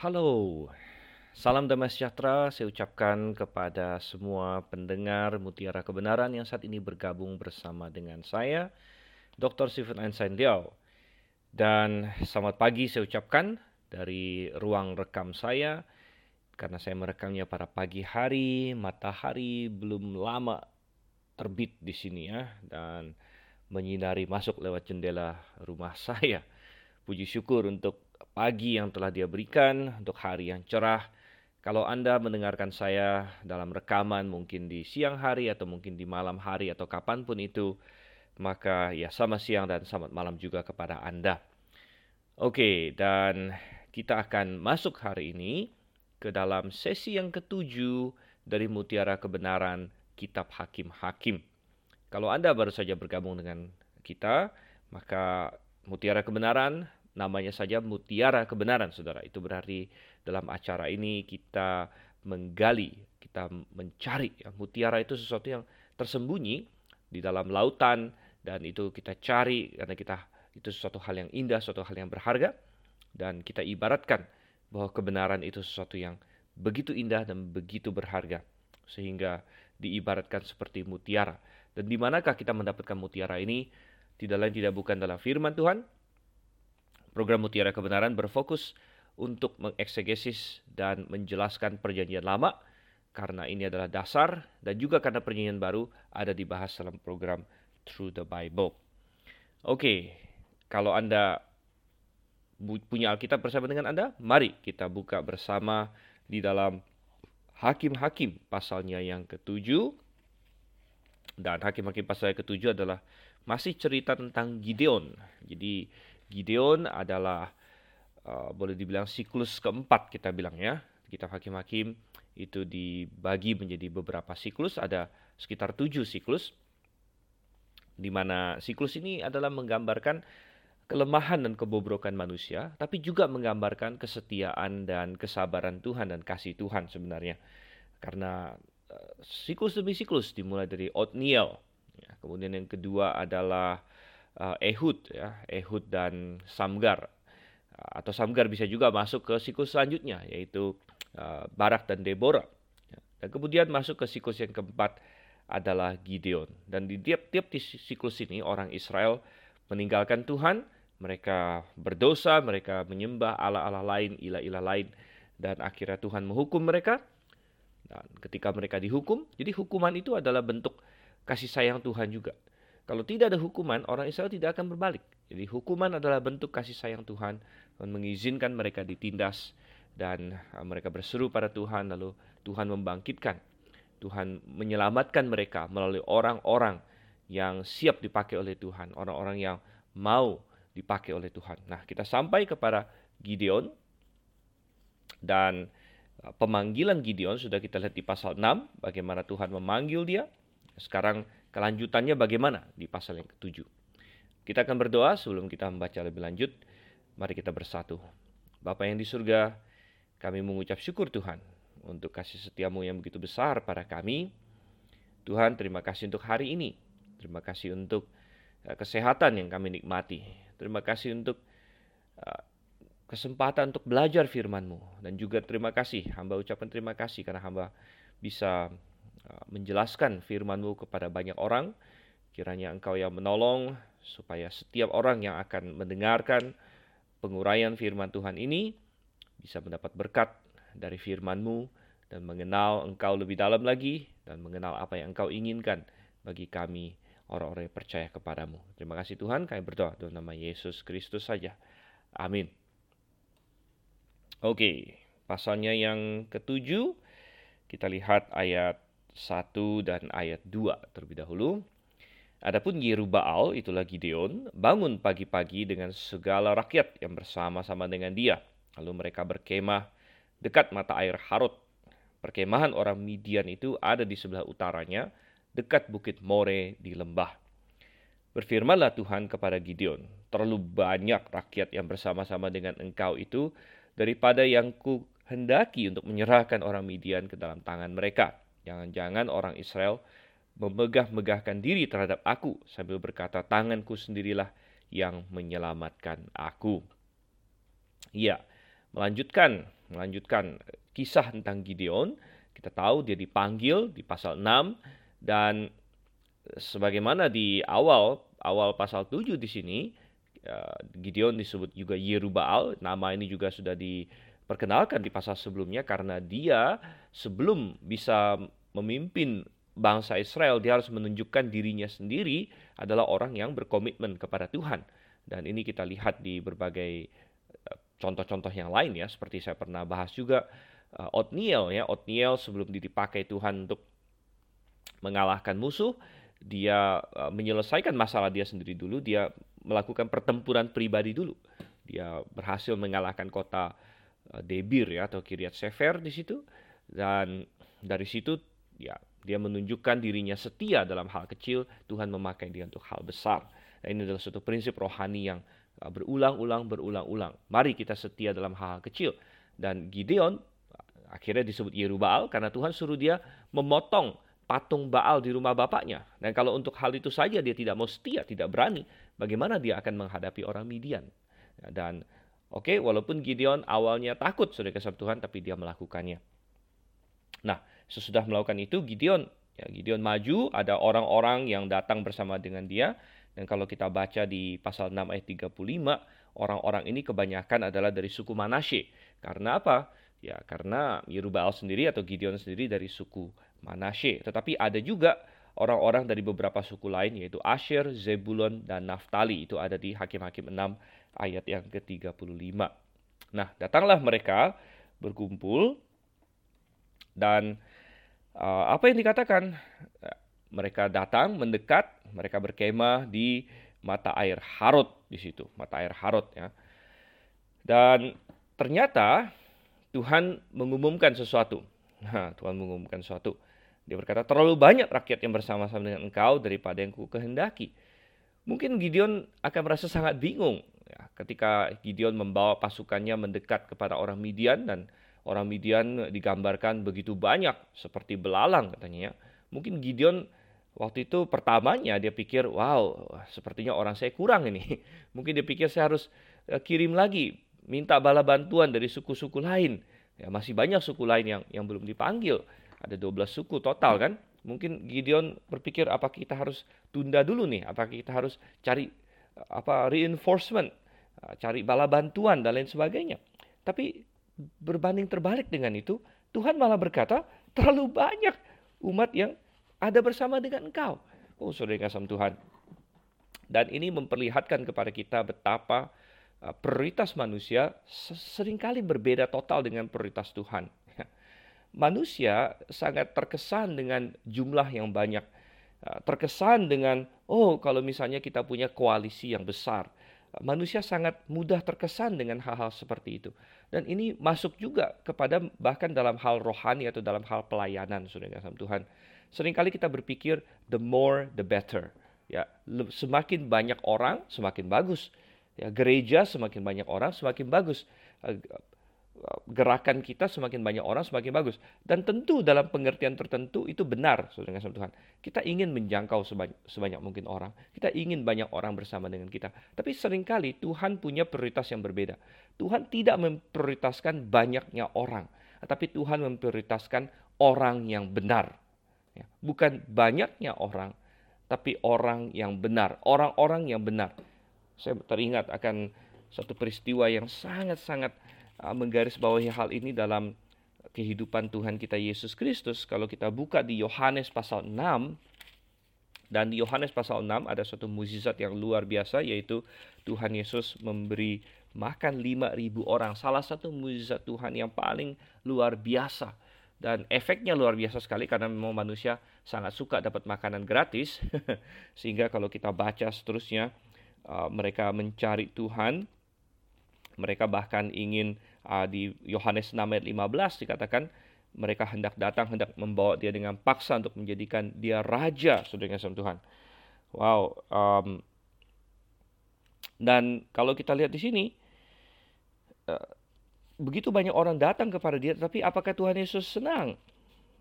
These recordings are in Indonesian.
Halo, salam damai sejahtera saya ucapkan kepada semua pendengar Mutiara Kebenaran yang saat ini bergabung bersama dengan saya, Dr. Stephen Einstein Liao. Dan selamat pagi saya ucapkan dari ruang rekam saya, karena saya merekamnya pada pagi hari, matahari belum lama terbit di sini ya, dan menyinari masuk lewat jendela rumah saya. Puji syukur untuk pagi yang telah dia berikan, untuk hari yang cerah. Kalau Anda mendengarkan saya dalam rekaman mungkin di siang hari atau mungkin di malam hari atau kapan pun itu, maka ya sama siang dan selamat malam juga kepada Anda. Oke, dan kita akan masuk hari ini ke dalam sesi yang ketujuh dari Mutiara Kebenaran Kitab Hakim-Hakim. Kalau Anda baru saja bergabung dengan kita, maka Mutiara Kebenaran namanya saja mutiara kebenaran saudara. Itu berarti dalam acara ini kita menggali, kita mencari. Ya, mutiara itu sesuatu yang tersembunyi di dalam lautan dan itu kita cari karena kita itu sesuatu hal yang indah, sesuatu hal yang berharga dan kita ibaratkan bahwa kebenaran itu sesuatu yang begitu indah dan begitu berharga sehingga diibaratkan seperti mutiara. Dan di manakah kita mendapatkan mutiara ini? Tidak lain tidak bukan dalam firman Tuhan, Program Mutiara Kebenaran berfokus untuk mengeksegesis dan menjelaskan perjanjian lama karena ini adalah dasar dan juga karena perjanjian baru ada dibahas dalam program Through the Bible. Oke, kalau Anda punya Alkitab bersama dengan Anda, mari kita buka bersama di dalam Hakim-Hakim pasalnya yang ketujuh. Dan Hakim-Hakim pasal yang ketujuh adalah masih cerita tentang Gideon. Jadi Gideon adalah uh, boleh dibilang siklus keempat kita bilang ya. Kitab Hakim-Hakim itu dibagi menjadi beberapa siklus, ada sekitar tujuh siklus. Di mana siklus ini adalah menggambarkan kelemahan dan kebobrokan manusia, tapi juga menggambarkan kesetiaan dan kesabaran Tuhan dan kasih Tuhan sebenarnya. Karena uh, siklus demi siklus dimulai dari Otniel, ya, kemudian yang kedua adalah uh, Ehud ya, Ehud dan Samgar. Atau Samgar bisa juga masuk ke siklus selanjutnya yaitu uh, Barak dan Deborah. Dan kemudian masuk ke siklus yang keempat adalah Gideon. Dan di tiap-tiap siklus ini orang Israel meninggalkan Tuhan, mereka berdosa, mereka menyembah allah-allah lain, ilah-ilah lain dan akhirnya Tuhan menghukum mereka. Dan ketika mereka dihukum, jadi hukuman itu adalah bentuk kasih sayang Tuhan juga. Kalau tidak ada hukuman, orang Israel tidak akan berbalik. Jadi hukuman adalah bentuk kasih sayang Tuhan dan mengizinkan mereka ditindas dan uh, mereka berseru pada Tuhan lalu Tuhan membangkitkan. Tuhan menyelamatkan mereka melalui orang-orang yang siap dipakai oleh Tuhan, orang-orang yang mau dipakai oleh Tuhan. Nah, kita sampai kepada Gideon dan uh, pemanggilan Gideon sudah kita lihat di pasal 6 bagaimana Tuhan memanggil dia. Sekarang kelanjutannya bagaimana di pasal yang ketujuh. Kita akan berdoa sebelum kita membaca lebih lanjut. Mari kita bersatu. Bapa yang di surga, kami mengucap syukur Tuhan untuk kasih setiamu yang begitu besar pada kami. Tuhan, terima kasih untuk hari ini. Terima kasih untuk uh, kesehatan yang kami nikmati. Terima kasih untuk uh, kesempatan untuk belajar firman-Mu. Dan juga terima kasih, hamba ucapkan terima kasih karena hamba bisa menjelaskan firman-Mu kepada banyak orang. Kiranya Engkau yang menolong supaya setiap orang yang akan mendengarkan penguraian firman Tuhan ini bisa mendapat berkat dari firman-Mu dan mengenal Engkau lebih dalam lagi dan mengenal apa yang Engkau inginkan bagi kami orang-orang yang percaya kepadamu. Terima kasih Tuhan, kami berdoa dalam nama Yesus Kristus saja. Amin. Oke, pasalnya yang ketujuh, kita lihat ayat 1 dan ayat 2 terlebih dahulu. Adapun Yerubaal, itulah Gideon, bangun pagi-pagi dengan segala rakyat yang bersama-sama dengan dia. Lalu mereka berkemah dekat mata air Harod. Perkemahan orang Midian itu ada di sebelah utaranya, dekat bukit More di lembah. Berfirmanlah Tuhan kepada Gideon, terlalu banyak rakyat yang bersama-sama dengan engkau itu daripada yang ku hendaki untuk menyerahkan orang Midian ke dalam tangan mereka. Jangan-jangan orang Israel memegah-megahkan diri terhadap aku sambil berkata, tanganku sendirilah yang menyelamatkan aku. Ya, melanjutkan melanjutkan kisah tentang Gideon. Kita tahu dia dipanggil di pasal 6 dan sebagaimana di awal awal pasal 7 di sini ya, Gideon disebut juga Yerubaal. Nama ini juga sudah diperkenalkan di pasal sebelumnya karena dia sebelum bisa memimpin bangsa Israel, dia harus menunjukkan dirinya sendiri adalah orang yang berkomitmen kepada Tuhan. Dan ini kita lihat di berbagai eh, contoh-contoh yang lain ya, seperti saya pernah bahas juga uh, Otniel ya, Otniel sebelum dipakai Tuhan untuk mengalahkan musuh, dia uh, menyelesaikan masalah dia sendiri dulu, dia melakukan pertempuran pribadi dulu. Dia berhasil mengalahkan kota Debir ya atau Kiryat Sefer di situ dan dari situ ya dia menunjukkan dirinya setia dalam hal kecil, Tuhan memakai dia untuk hal besar. Dan ini adalah suatu prinsip rohani yang uh, berulang-ulang berulang-ulang. Mari kita setia dalam hal, -hal kecil. Dan Gideon akhirnya disebut Yerubaal karena Tuhan suruh dia memotong patung Baal di rumah bapaknya. Dan kalau untuk hal itu saja dia tidak mau setia, tidak berani, bagaimana dia akan menghadapi orang Midian? Dan oke, walaupun Gideon awalnya takut sudah kesab Tuhan, tapi dia melakukannya. Nah, sesudah melakukan itu, Gideon ya, Gideon maju, ada orang-orang yang datang bersama dengan dia. Dan kalau kita baca di pasal 6 ayat 35, orang-orang ini kebanyakan adalah dari suku Manasye. Karena apa? Ya, karena Yerubal sendiri atau Gideon sendiri dari suku Manasye. Tetapi ada juga orang-orang dari beberapa suku lain yaitu Asher, Zebulon, dan Naftali. Itu ada di Hakim-Hakim 6 ayat yang ke-35. Nah, datanglah mereka berkumpul dan uh, apa yang dikatakan? Mereka datang, mendekat, mereka berkemah di mata air Harod di situ, mata air Harod ya. Dan ternyata Tuhan mengumumkan sesuatu. Nah, Tuhan mengumumkan sesuatu. Dia berkata, terlalu banyak rakyat yang bersama-sama dengan engkau daripada yang ku kehendaki. Mungkin Gideon akan merasa sangat bingung ya, ketika Gideon membawa pasukannya mendekat kepada orang Midian dan orang Midian digambarkan begitu banyak seperti belalang katanya ya. Mungkin Gideon waktu itu pertamanya dia pikir, wow, sepertinya orang saya kurang ini. Mungkin dia pikir saya harus eh, kirim lagi minta bala bantuan dari suku-suku lain. Ya, masih banyak suku lain yang yang belum dipanggil. Ada 12 suku total kan. Mungkin Gideon berpikir apa kita harus tunda dulu nih? Apa kita harus cari apa reinforcement, cari bala bantuan dan lain sebagainya. Tapi berbanding terbalik dengan itu, Tuhan malah berkata, terlalu banyak umat yang ada bersama dengan engkau. Oh, saudara kasam Tuhan. Dan ini memperlihatkan kepada kita betapa Uh, prioritas manusia sering kali berbeda total dengan prioritas Tuhan. Manusia sangat terkesan dengan jumlah yang banyak, uh, terkesan dengan oh kalau misalnya kita punya koalisi yang besar. Manusia sangat mudah terkesan dengan hal-hal seperti itu. Dan ini masuk juga kepada bahkan dalam hal rohani atau dalam hal pelayanan, saudara sama Tuhan. Seringkali kita berpikir the more the better. Ya, semakin banyak orang semakin bagus Ya, gereja semakin banyak orang semakin bagus. Gerakan kita semakin banyak orang semakin bagus. Dan tentu dalam pengertian tertentu itu benar, saudara Tuhan. Kita ingin menjangkau sebanyak, sebanyak mungkin orang. Kita ingin banyak orang bersama dengan kita. Tapi sering kali Tuhan punya prioritas yang berbeda. Tuhan tidak memprioritaskan banyaknya orang. Tapi Tuhan memprioritaskan orang yang benar. Ya, bukan banyaknya orang, tapi orang yang benar. Orang-orang yang benar saya teringat akan satu peristiwa yang sangat-sangat menggarisbawahi hal ini dalam kehidupan Tuhan kita Yesus Kristus. Kalau kita buka di Yohanes pasal 6 dan di Yohanes pasal 6 ada suatu mukjizat yang luar biasa yaitu Tuhan Yesus memberi makan 5000 orang. Salah satu mukjizat Tuhan yang paling luar biasa dan efeknya luar biasa sekali karena memang manusia sangat suka dapat makanan gratis sehingga kalau kita baca seterusnya uh, mereka mencari Tuhan. Mereka bahkan ingin uh, di Yohanes 6 ayat 15 dikatakan mereka hendak datang, hendak membawa dia dengan paksa untuk menjadikan dia raja, saudara sama Tuhan. Wow. Um, dan kalau kita lihat di sini, uh, begitu banyak orang datang kepada dia, tapi apakah Tuhan Yesus senang?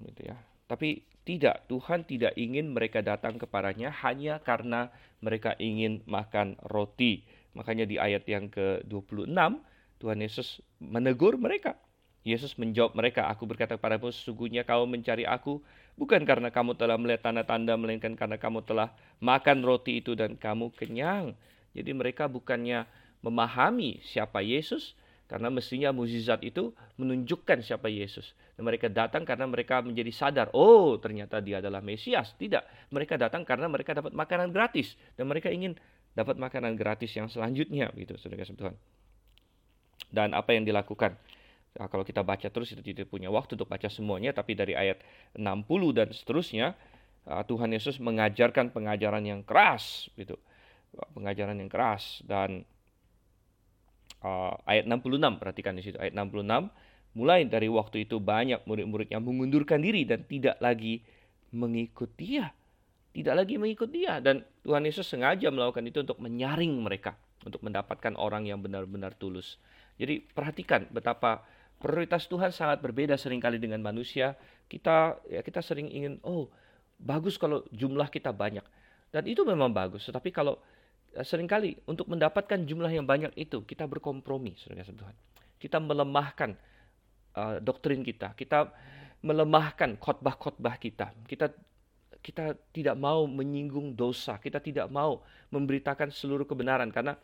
Gitu ya. Tapi tidak, Tuhan tidak ingin mereka datang kepadanya hanya karena mereka ingin makan roti. Makanya di ayat yang ke-26 Tuhan Yesus menegur mereka. Yesus menjawab mereka, Aku berkata kepadamu, sesungguhnya kau mencari aku, bukan karena kamu telah melihat tanda-tanda, melainkan karena kamu telah makan roti itu dan kamu kenyang. Jadi mereka bukannya memahami siapa Yesus, karena mestinya mukjizat itu menunjukkan siapa Yesus. Dan mereka datang karena mereka menjadi sadar, oh ternyata dia adalah Mesias. Tidak, mereka datang karena mereka dapat makanan gratis. Dan mereka ingin dapat makanan gratis yang selanjutnya. Gitu, saudara Tuhan. Dan apa yang dilakukan? Nah, kalau kita baca terus itu tidak punya waktu untuk baca semuanya, tapi dari ayat 60 dan seterusnya, ah, Tuhan Yesus mengajarkan pengajaran yang keras, gitu. Pengajaran yang keras dan uh, ayat 66 perhatikan di situ ayat 66 mulai dari waktu itu banyak murid-murid yang mengundurkan diri dan tidak lagi mengikut dia tidak lagi mengikut dia dan Tuhan Yesus sengaja melakukan itu untuk menyaring mereka untuk mendapatkan orang yang benar-benar tulus jadi perhatikan betapa prioritas Tuhan sangat berbeda sering kali dengan manusia. Kita ya kita sering ingin oh bagus kalau jumlah kita banyak. Dan itu memang bagus tetapi kalau Eh, sering kali untuk mendapatkan jumlah yang banyak itu kita berkompromi, saudara Tuhan. Kita melemahkan uh, doktrin kita, kita melemahkan khotbah-khotbah kita. Kita kita tidak mau menyinggung dosa, kita tidak mau memberitakan seluruh kebenaran. Karena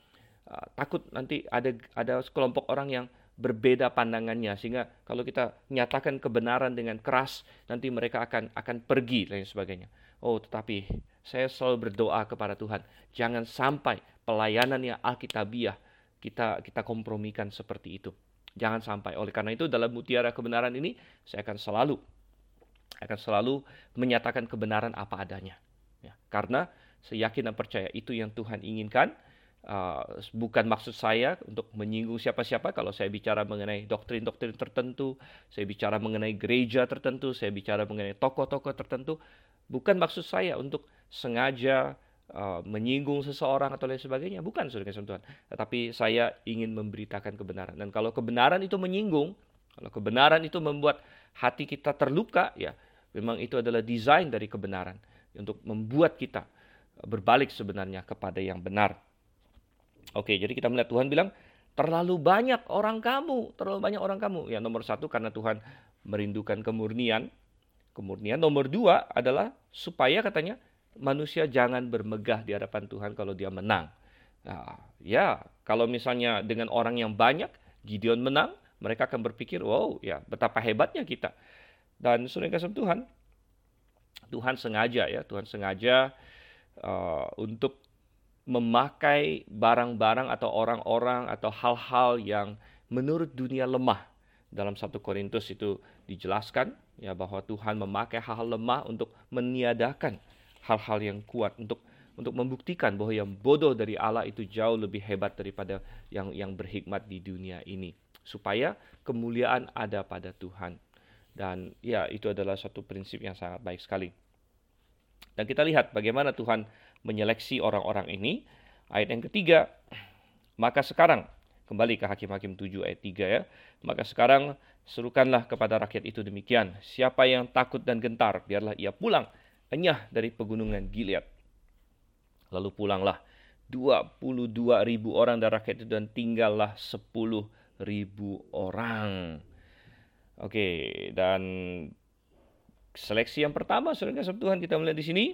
uh, takut nanti ada ada kelompok orang yang berbeda pandangannya sehingga kalau kita nyatakan kebenaran dengan keras nanti mereka akan akan pergi dan sebagainya. Oh, tetapi saya selalu berdoa kepada Tuhan, jangan sampai pelayanan yang alkitabiah kita kita kompromikan seperti itu. Jangan sampai. Oleh karena itu dalam mutiara kebenaran ini saya akan selalu akan selalu menyatakan kebenaran apa adanya. Ya, karena saya yakin dan percaya itu yang Tuhan inginkan. Uh, bukan maksud saya untuk menyinggung siapa-siapa kalau saya bicara mengenai doktrin-doktrin tertentu, saya bicara mengenai gereja tertentu, saya bicara mengenai tokoh-tokoh tertentu, bukan maksud saya untuk sengaja uh, menyinggung seseorang atau lain sebagainya. Bukan, saudara Tuhan. Tetapi saya ingin memberitakan kebenaran. Dan kalau kebenaran itu menyinggung, kalau kebenaran itu membuat hati kita terluka, ya memang itu adalah desain dari kebenaran. Untuk membuat kita berbalik sebenarnya kepada yang benar. Oke, jadi kita melihat Tuhan bilang, terlalu banyak orang kamu, terlalu banyak orang kamu. Ya nomor satu karena Tuhan merindukan kemurnian. Kemurnian nomor dua adalah supaya katanya manusia jangan bermegah di hadapan Tuhan kalau dia menang. Nah, ya, kalau misalnya dengan orang yang banyak, Gideon menang, mereka akan berpikir, wow, ya betapa hebatnya kita. Dan sudah kasih Tuhan, Tuhan sengaja ya, Tuhan sengaja uh, untuk memakai barang-barang atau orang-orang atau hal-hal yang menurut dunia lemah. Dalam satu Korintus itu dijelaskan ya bahwa Tuhan memakai hal-hal lemah untuk meniadakan hal-hal yang kuat untuk untuk membuktikan bahwa yang bodoh dari Allah itu jauh lebih hebat daripada yang yang berhikmat di dunia ini supaya kemuliaan ada pada Tuhan dan ya itu adalah satu prinsip yang sangat baik sekali dan kita lihat bagaimana Tuhan menyeleksi orang-orang ini ayat yang ketiga maka sekarang kembali ke Hakim-Hakim 7 ayat 3 ya maka sekarang serukanlah kepada rakyat itu demikian siapa yang takut dan gentar biarlah ia pulang enyah dari pegunungan Gilead. Lalu pulanglah 22 ribu orang dari rakyat itu dan tinggallah 10 ribu orang. Oke, dan seleksi yang pertama, saudara Tuhan kita melihat di sini,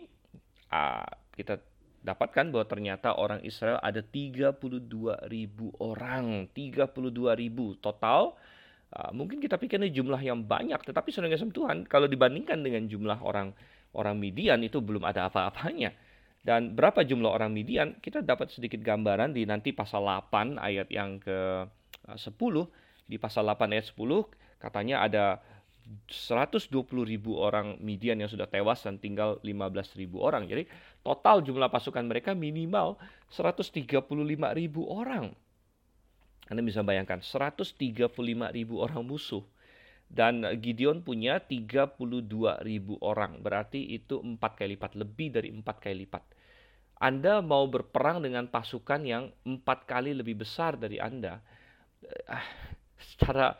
ah, kita dapatkan bahwa ternyata orang Israel ada 32 ribu orang, 32 ribu total. Uh, mungkin kita pikir ini jumlah yang banyak, tetapi saudara Tuhan kalau dibandingkan dengan jumlah orang orang Midian itu belum ada apa-apanya. Dan berapa jumlah orang Midian? Kita dapat sedikit gambaran di nanti pasal 8 ayat yang ke 10. Eh, di pasal 8 ayat 10 katanya ada 120 ribu orang Midian yang sudah tewas dan tinggal 15 ribu orang. Jadi total jumlah pasukan mereka minimal 135 ribu orang. Anda bisa bayangkan 135 ribu orang musuh dan Gideon punya 32 ribu orang. Berarti itu empat kali lipat, lebih dari empat kali lipat. Anda mau berperang dengan pasukan yang empat kali lebih besar dari Anda. Eh, secara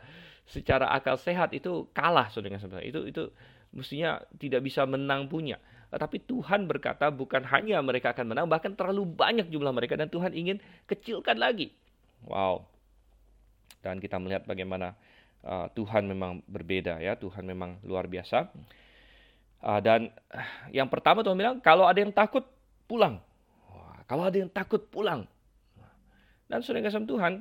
secara akal sehat itu kalah saudara saudara. Itu itu mestinya tidak bisa menang punya. Tapi Tuhan berkata bukan hanya mereka akan menang, bahkan terlalu banyak jumlah mereka dan Tuhan ingin kecilkan lagi. Wow. dan kita melihat bagaimana uh, Tuhan memang berbeda ya, Tuhan memang luar biasa. Uh, dan yang pertama Tuhan bilang kalau ada yang takut pulang. Wah, kalau ada yang takut pulang. Dan sudah kasih Tuhan,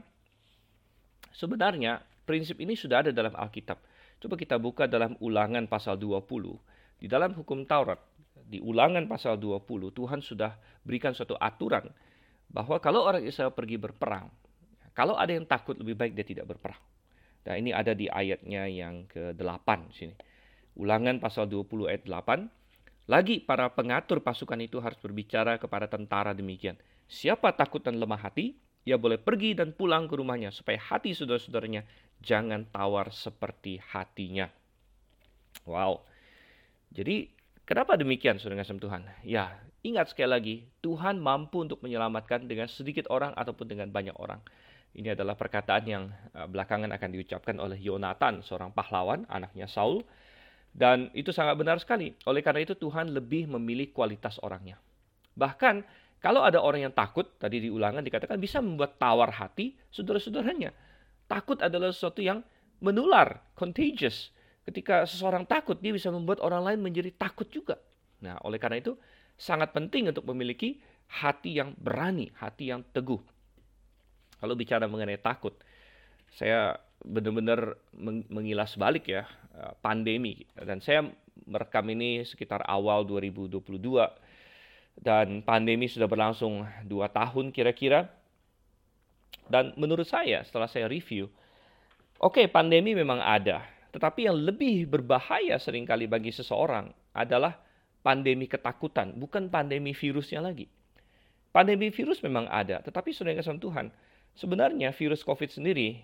sebenarnya prinsip ini sudah ada dalam Alkitab. Coba kita buka dalam ulangan pasal 20. Di dalam hukum Taurat, di ulangan pasal 20, Tuhan sudah berikan suatu aturan bahwa kalau orang Israel pergi berperang, kalau ada yang takut lebih baik dia tidak berperang. Dan ini ada di ayatnya yang ke-8 sini. Ulangan pasal 20 ayat 8. Lagi para pengatur pasukan itu harus berbicara kepada tentara demikian. Siapa takut dan lemah hati, ia boleh pergi dan pulang ke rumahnya supaya hati saudara-saudaranya jangan tawar seperti hatinya. Wow. Jadi kenapa demikian saudara kasih Tuhan? Ya, ingat sekali lagi, Tuhan mampu untuk menyelamatkan dengan sedikit orang ataupun dengan banyak orang. Ini adalah perkataan yang eh, belakangan akan diucapkan oleh Yonatan, seorang pahlawan, anaknya Saul. Dan itu sangat benar sekali. Oleh karena itu Tuhan lebih memilih kualitas orangnya. Bahkan kalau ada orang yang takut, tadi di ulangan dikatakan bisa membuat tawar hati saudara-saudaranya. Takut adalah sesuatu yang menular, contagious. Ketika seseorang takut, dia bisa membuat orang lain menjadi takut juga. Nah, oleh karena itu sangat penting untuk memiliki hati yang berani, hati yang teguh. Kalau bicara mengenai takut, saya benar-benar mengilas balik ya eh, pandemi dan saya merekam ini sekitar awal 2022 dan pandemi sudah berlangsung dua tahun kira-kira dan menurut saya setelah saya review, oke okay, pandemi memang ada, tetapi yang lebih berbahaya sering kali bagi seseorang adalah pandemi ketakutan, bukan pandemi virusnya lagi. Pandemi virus memang ada, tetapi sudah kasih Tuhan, sebenarnya virus COVID sendiri,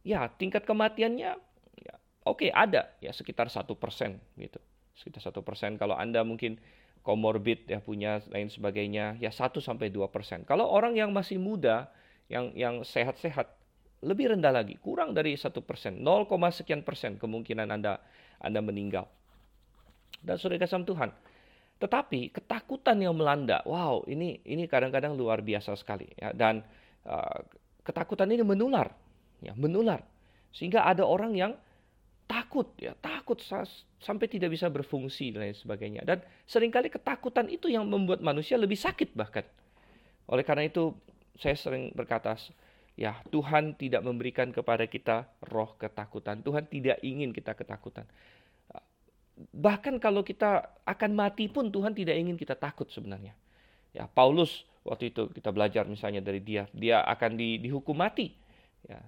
ya tingkat kematiannya, ya, oke okay, ada, ya sekitar satu persen gitu, sekitar satu persen. Kalau anda mungkin komorbid ya punya lain sebagainya, ya 1 sampai dua persen. Kalau orang yang masih muda, yang yang sehat-sehat lebih rendah lagi, kurang dari satu persen, 0, sekian persen kemungkinan anda anda meninggal. Dan sudah kasih Tuhan. Tetapi ketakutan yang melanda, wow, ini ini kadang-kadang luar biasa sekali. Ya. Dan uh, ketakutan ini menular, ya, menular, sehingga ada orang yang takut, ya takut sampai tidak bisa berfungsi dan lain sebagainya. Dan sering kali ketakutan itu yang membuat manusia lebih sakit bahkan. Oleh karena itu saya sering berkata, ya Tuhan tidak memberikan kepada kita roh ketakutan. Tuhan tidak ingin kita ketakutan. Bahkan kalau kita akan mati pun Tuhan tidak ingin kita takut sebenarnya. Ya Paulus waktu itu kita belajar misalnya dari dia, dia akan di, dihukum mati. Ya,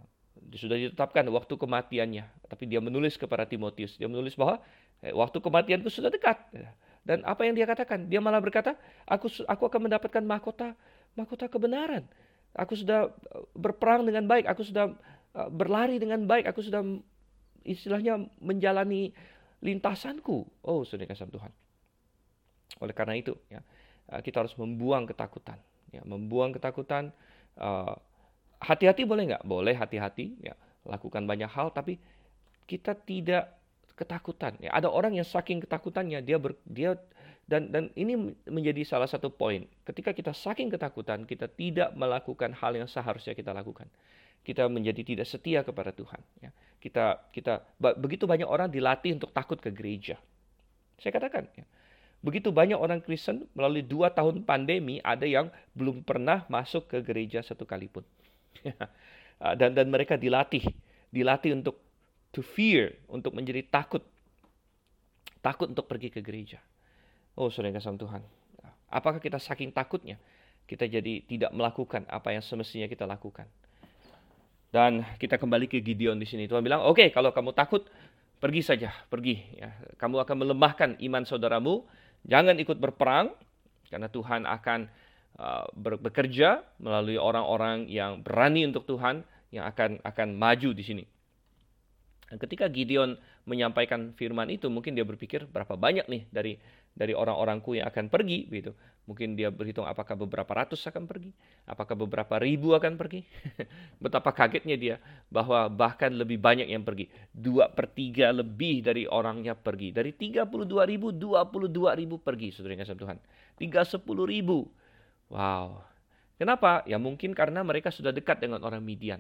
sudah ditetapkan waktu kematiannya. Tapi dia menulis kepada Timotius, dia menulis bahwa eh, waktu kematianku sudah dekat. Dan apa yang dia katakan? Dia malah berkata, aku aku akan mendapatkan mahkota mahkota kebenaran. Aku sudah eh, berperang dengan baik, aku sudah eh, berlari dengan baik, aku sudah istilahnya menjalani lintasanku. Oh, sudah kasih Tuhan. Oleh karena itu, ya, eh, kita harus membuang ketakutan. Ya, membuang ketakutan. hati-hati boleh nggak? Boleh hati-hati. Ya, lakukan banyak hal, tapi kita tidak ketakutan. Ya, ada orang yang saking ketakutannya dia ber, dia dan dan ini menjadi salah satu poin. Ketika kita saking ketakutan, kita tidak melakukan hal yang seharusnya kita lakukan. Kita menjadi tidak setia kepada Tuhan. Ya. Kita kita begitu banyak orang dilatih untuk takut ke gereja. Saya katakan, ya, begitu banyak orang Kristen melalui dua tahun pandemi ada yang belum pernah masuk ke gereja satu kali pun. dan dan mereka dilatih, dilatih untuk to fear, untuk menjadi takut, takut untuk pergi ke gereja. Oh, saudara kasih Tuhan. Apakah kita saking takutnya kita jadi tidak melakukan apa yang semestinya kita lakukan? Dan kita kembali ke Gideon di sini. Tuhan bilang, oke, okay, kalau kamu takut, pergi saja, pergi. Ya, kamu akan melemahkan iman saudaramu. Jangan ikut berperang, karena Tuhan akan uh, bekerja melalui orang-orang yang berani untuk Tuhan, yang akan akan maju di sini. Dan ketika Gideon menyampaikan firman itu, mungkin dia berpikir berapa banyak nih dari dari orang-orangku yang akan pergi gitu. Mungkin dia berhitung apakah beberapa ratus akan pergi, apakah beberapa ribu akan pergi. Betapa kagetnya dia bahwa bahkan lebih banyak yang pergi. Dua per tiga lebih dari orangnya pergi. Dari 32 ribu, 22 ribu pergi, saudara yang Tuhan. Tiga sepuluh ribu. Wow. Kenapa? Ya mungkin karena mereka sudah dekat dengan orang Midian.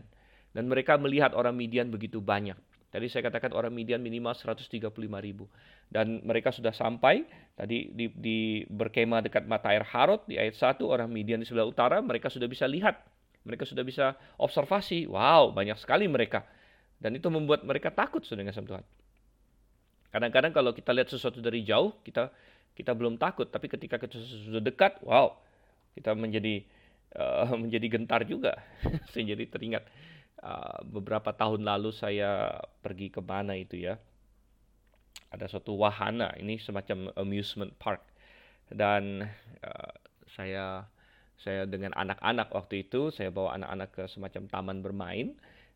Dan mereka melihat orang Midian begitu banyak. Tadi saya katakan orang Midian minimal 135 ribu. Dan mereka sudah sampai, tadi di, di berkemah dekat mata air Harod, di ayat 1, orang Midian di sebelah utara, mereka sudah bisa lihat. Mereka sudah bisa observasi. Wow, banyak sekali mereka. Dan itu membuat mereka takut sudah dengan Tuhan. Kadang-kadang kalau kita lihat sesuatu dari jauh, kita kita belum takut. Tapi ketika kita sudah dekat, wow, kita menjadi uh, menjadi gentar juga. saya jadi teringat uh, beberapa tahun lalu saya pergi ke mana itu ya. Ada suatu wahana, ini semacam amusement park. Dan uh, saya saya dengan anak-anak waktu itu, saya bawa anak-anak ke semacam taman bermain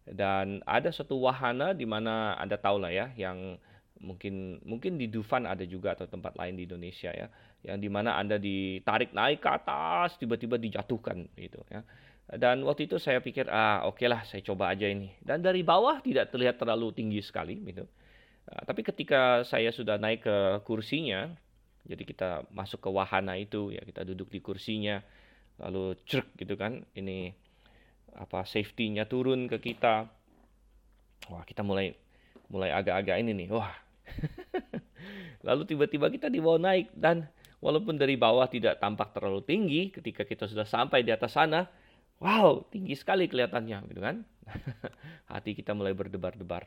dan ada satu wahana di mana Anda tahu lah ya yang mungkin mungkin di Dufan ada juga atau tempat lain di Indonesia ya yang di mana anda ditarik naik ke atas tiba-tiba dijatuhkan gitu ya dan waktu itu saya pikir ah oke okay lah saya coba aja ini. Dan dari bawah tidak terlihat terlalu tinggi sekali gitu. Nah, tapi ketika saya sudah naik ke kursinya jadi kita masuk ke wahana itu ya kita duduk di kursinya lalu cerk gitu kan ini apa safety-nya turun ke kita. Wah kita mulai mulai agak-agak ini nih wah. Lalu tiba-tiba kita dibawa naik dan walaupun dari bawah tidak tampak terlalu tinggi, ketika kita sudah sampai di atas sana, wow, tinggi sekali kelihatannya, gitu kan? Hati kita mulai berdebar-debar.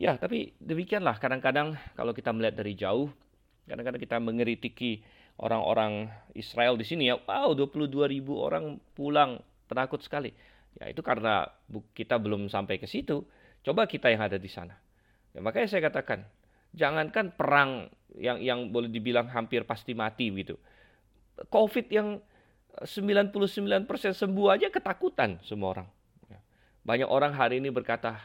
Ya, tapi demikianlah kadang-kadang kalau kita melihat dari jauh, kadang-kadang kita mengeritiki orang-orang Israel di sini ya, wow, 22 ribu orang pulang, penakut sekali. Ya, itu karena kita belum sampai ke situ. Coba kita yang ada di sana. Ya, makanya saya katakan, Jangankan perang yang yang boleh dibilang hampir pasti mati gitu. Covid yang 99% sembuh aja ketakutan semua orang. Ya. Banyak orang hari ini berkata,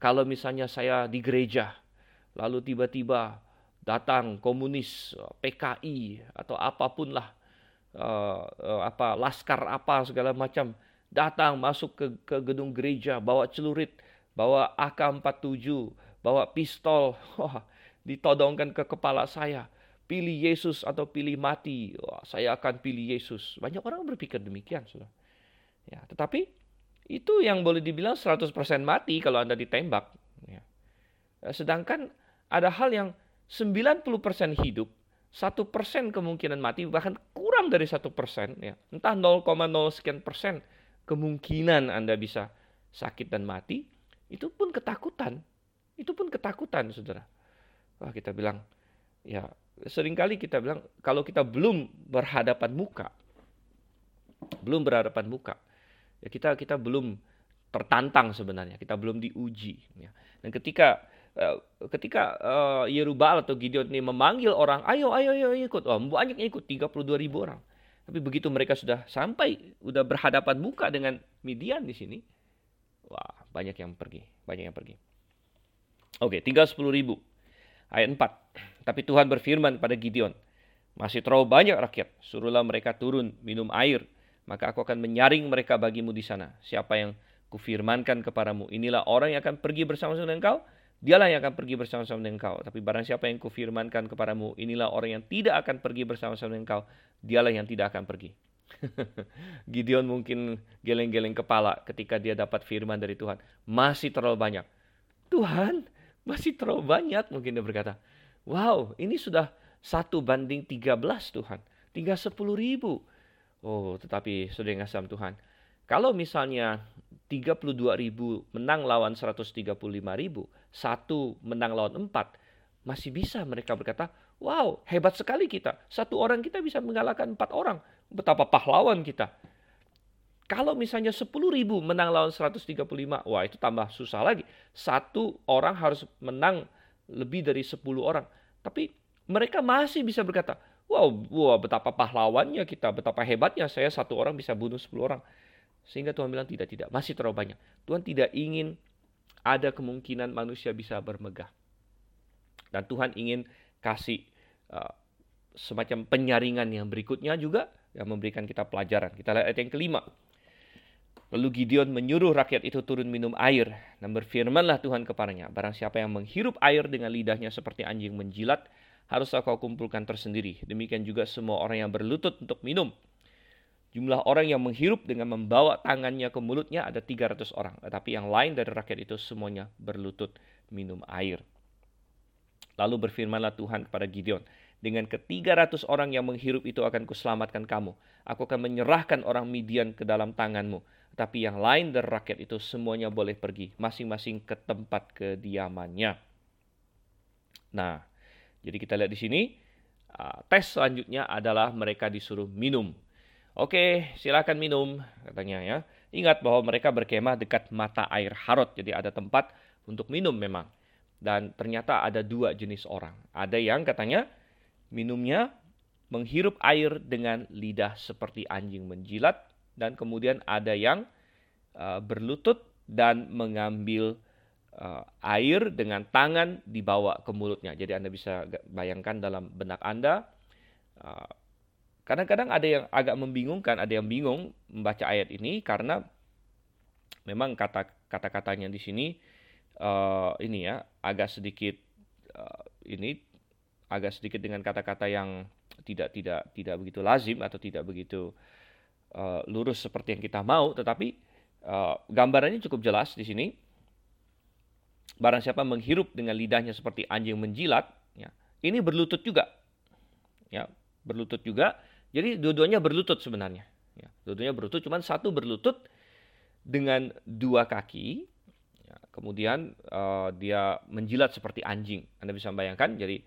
kalau misalnya saya di gereja, lalu tiba-tiba datang komunis, PKI atau apa pun lah, uh, uh, apa laskar apa segala macam, datang masuk ke, ke gedung gereja, bawa celurit, bawa AK-47, bawa pistol, ditodongkan ke kepala saya. Pilih Yesus atau pilih mati. Wah, saya akan pilih Yesus. Banyak orang berpikir demikian, sudah. Ya, tetapi itu yang boleh dibilang 100% mati kalau Anda ditembak. Ya. Sedangkan ada hal yang 90% hidup, satu persen kemungkinan mati, bahkan kurang dari satu persen, ya. entah 0,0 sekian persen kemungkinan Anda bisa sakit dan mati, itu pun ketakutan. Itu pun ketakutan, saudara. Wah, kita bilang, ya sering kali kita bilang, kalau kita belum berhadapan muka, belum berhadapan muka, ya kita kita belum tertantang sebenarnya, kita belum diuji. Ya. Dan ketika uh, ketika uh, Yerubal atau Gideon ini memanggil orang, ayo, ayo, ayo ikut, oh, banyak yang ikut, 32 ribu orang. Tapi begitu mereka sudah sampai, sudah berhadapan muka dengan Midian di sini, wah banyak yang pergi, banyak yang pergi. Oke, tinggal 10 ribu. Ayat 4. Tapi Tuhan berfirman pada Gideon, masih terlalu banyak rakyat, suruhlah mereka turun minum air, maka aku akan menyaring mereka bagimu di sana. Siapa yang kufirmankan kepadamu, inilah orang yang akan pergi bersama-sama dengan kau, dialah yang akan pergi bersama-sama dengan kau. Tapi barang siapa yang kufirmankan kepadamu, inilah orang yang tidak akan pergi bersama-sama dengan kau, dialah yang tidak akan pergi. Gideon mungkin geleng-geleng kepala ketika dia dapat firman dari Tuhan. Masih terlalu banyak. Tuhan, masih terlalu banyak mungkin dia berkata. Wow, ini sudah satu banding 13 Tuhan. Tinggal 10 ribu. Oh, tetapi sudah ngasam Tuhan. Kalau misalnya 32 ribu menang lawan 135 ribu, satu menang lawan empat, masih bisa mereka berkata, wow hebat sekali kita. Satu orang kita bisa mengalahkan empat orang. Betapa pahlawan kita. Kalau misalnya 10 ribu menang lawan 135, wah itu tambah susah lagi. Satu orang harus menang lebih dari 10 orang. Tapi mereka masih bisa berkata, wow, wow betapa pahlawannya kita, betapa hebatnya saya satu orang bisa bunuh 10 orang. Sehingga Tuhan bilang tidak, tidak, masih terlalu banyak. Tuhan tidak ingin ada kemungkinan manusia bisa bermegah. Dan Tuhan ingin kasih uh, semacam penyaringan yang berikutnya juga yang memberikan kita pelajaran. Kita lihat ayat yang kelima. Lalu Gideon menyuruh rakyat itu turun minum air. Dan berfirmanlah Tuhan kepadanya, Barang siapa yang menghirup air dengan lidahnya seperti anjing menjilat, harus kau kumpulkan tersendiri. Demikian juga semua orang yang berlutut untuk minum. Jumlah orang yang menghirup dengan membawa tangannya ke mulutnya ada 300 orang. Tetapi yang lain dari rakyat itu semuanya berlutut minum air. Lalu berfirmanlah Tuhan kepada Gideon, dengan ketiga ratus orang yang menghirup itu akan kuselamatkan kamu. Aku akan menyerahkan orang Midian ke dalam tanganmu. Tapi yang lain dari rakyat itu semuanya boleh pergi, masing-masing ke tempat kediamannya. Nah, jadi kita lihat di sini, uh, tes selanjutnya adalah mereka disuruh minum. Oke, silakan minum, katanya ya. Ingat bahwa mereka berkemah dekat mata air Harod, jadi ada tempat untuk minum memang. Dan ternyata ada dua jenis orang. Ada yang katanya minumnya menghirup air dengan lidah seperti anjing menjilat dan kemudian ada yang uh, berlutut dan mengambil uh, air dengan tangan dibawa ke mulutnya. Jadi Anda bisa bayangkan dalam benak Anda. Uh, kadang-kadang ada yang agak membingungkan, ada yang bingung membaca ayat ini karena memang kata kata-katanya di sini uh, ini ya agak sedikit uh, ini agak sedikit dengan kata-kata yang tidak tidak tidak begitu lazim atau tidak begitu uh, lurus seperti yang kita mau, tetapi uh, gambarannya cukup jelas di sini. Barang siapa menghirup dengan lidahnya seperti anjing menjilat, ya, ini berlutut juga, ya, berlutut juga. Jadi dua-duanya berlutut sebenarnya. Ya, dua-duanya berlutut, cuman satu berlutut dengan dua kaki, ya, kemudian uh, dia menjilat seperti anjing. Anda bisa bayangkan, jadi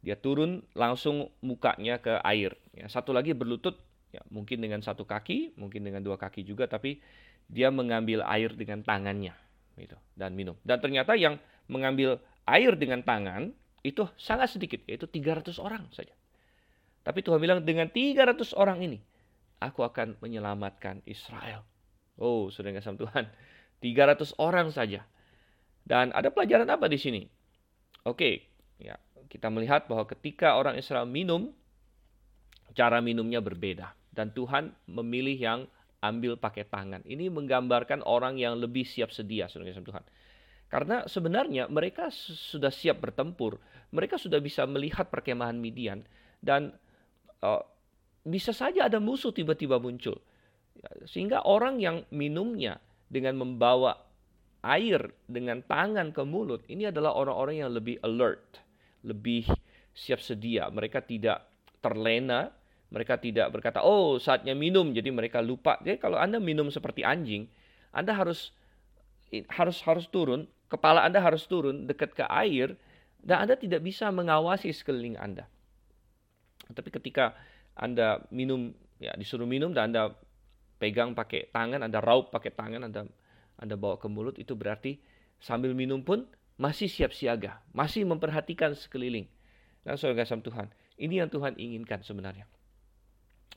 dia turun langsung mukanya ke air. Ya, satu lagi berlutut Ya, mungkin dengan satu kaki, mungkin dengan dua kaki juga, tapi dia mengambil air dengan tangannya gitu, dan minum. Dan ternyata yang mengambil air dengan tangan itu sangat sedikit, yaitu 300 orang saja. Tapi Tuhan bilang dengan 300 orang ini, aku akan menyelamatkan Israel. Oh, sudah nggak Tuhan. 300 orang saja. Dan ada pelajaran apa di sini? Oke, ya kita melihat bahwa ketika orang Israel minum, cara minumnya berbeda dan Tuhan memilih yang ambil pakai tangan. Ini menggambarkan orang yang lebih siap sedia, saudara Tuhan. Karena sebenarnya mereka sudah siap bertempur, mereka sudah bisa melihat perkemahan Midian dan uh, bisa saja ada musuh tiba-tiba muncul. Sehingga orang yang minumnya dengan membawa air dengan tangan ke mulut, ini adalah orang-orang yang lebih alert, lebih siap sedia. Mereka tidak terlena, mereka tidak berkata, "Oh, saatnya minum." Jadi mereka lupa. Jadi kalau Anda minum seperti anjing, Anda harus harus harus turun, kepala Anda harus turun dekat ke air dan Anda tidak bisa mengawasi sekeliling Anda. Tapi ketika Anda minum ya disuruh minum dan Anda pegang pakai tangan, Anda raup pakai tangan, Anda Anda bawa ke mulut itu berarti sambil minum pun masih siap siaga, masih memperhatikan sekeliling. Dan saudara kasih Tuhan, ini yang Tuhan inginkan sebenarnya.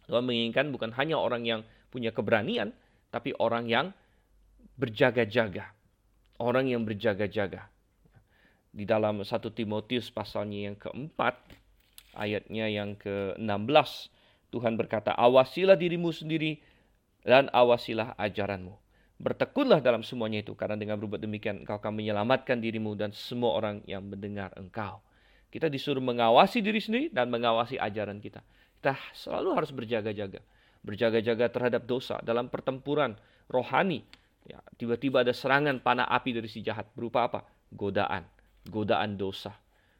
Tuhan menginginkan bukan hanya orang yang punya keberanian, tapi orang yang berjaga-jaga. Orang yang berjaga-jaga. Di dalam 1 Timotius pasalnya yang keempat, ayatnya yang ke-16, Tuhan berkata, awasilah dirimu sendiri dan awasilah ajaranmu. Bertekunlah dalam semuanya itu, karena dengan berbuat demikian engkau akan menyelamatkan dirimu dan semua orang yang mendengar engkau. Kita disuruh mengawasi diri sendiri dan mengawasi ajaran kita. Kita selalu harus berjaga-jaga. Berjaga-jaga terhadap dosa dalam pertempuran rohani. Ya, tiba-tiba ada serangan panah api dari si jahat. Berupa apa? Godaan. Godaan dosa.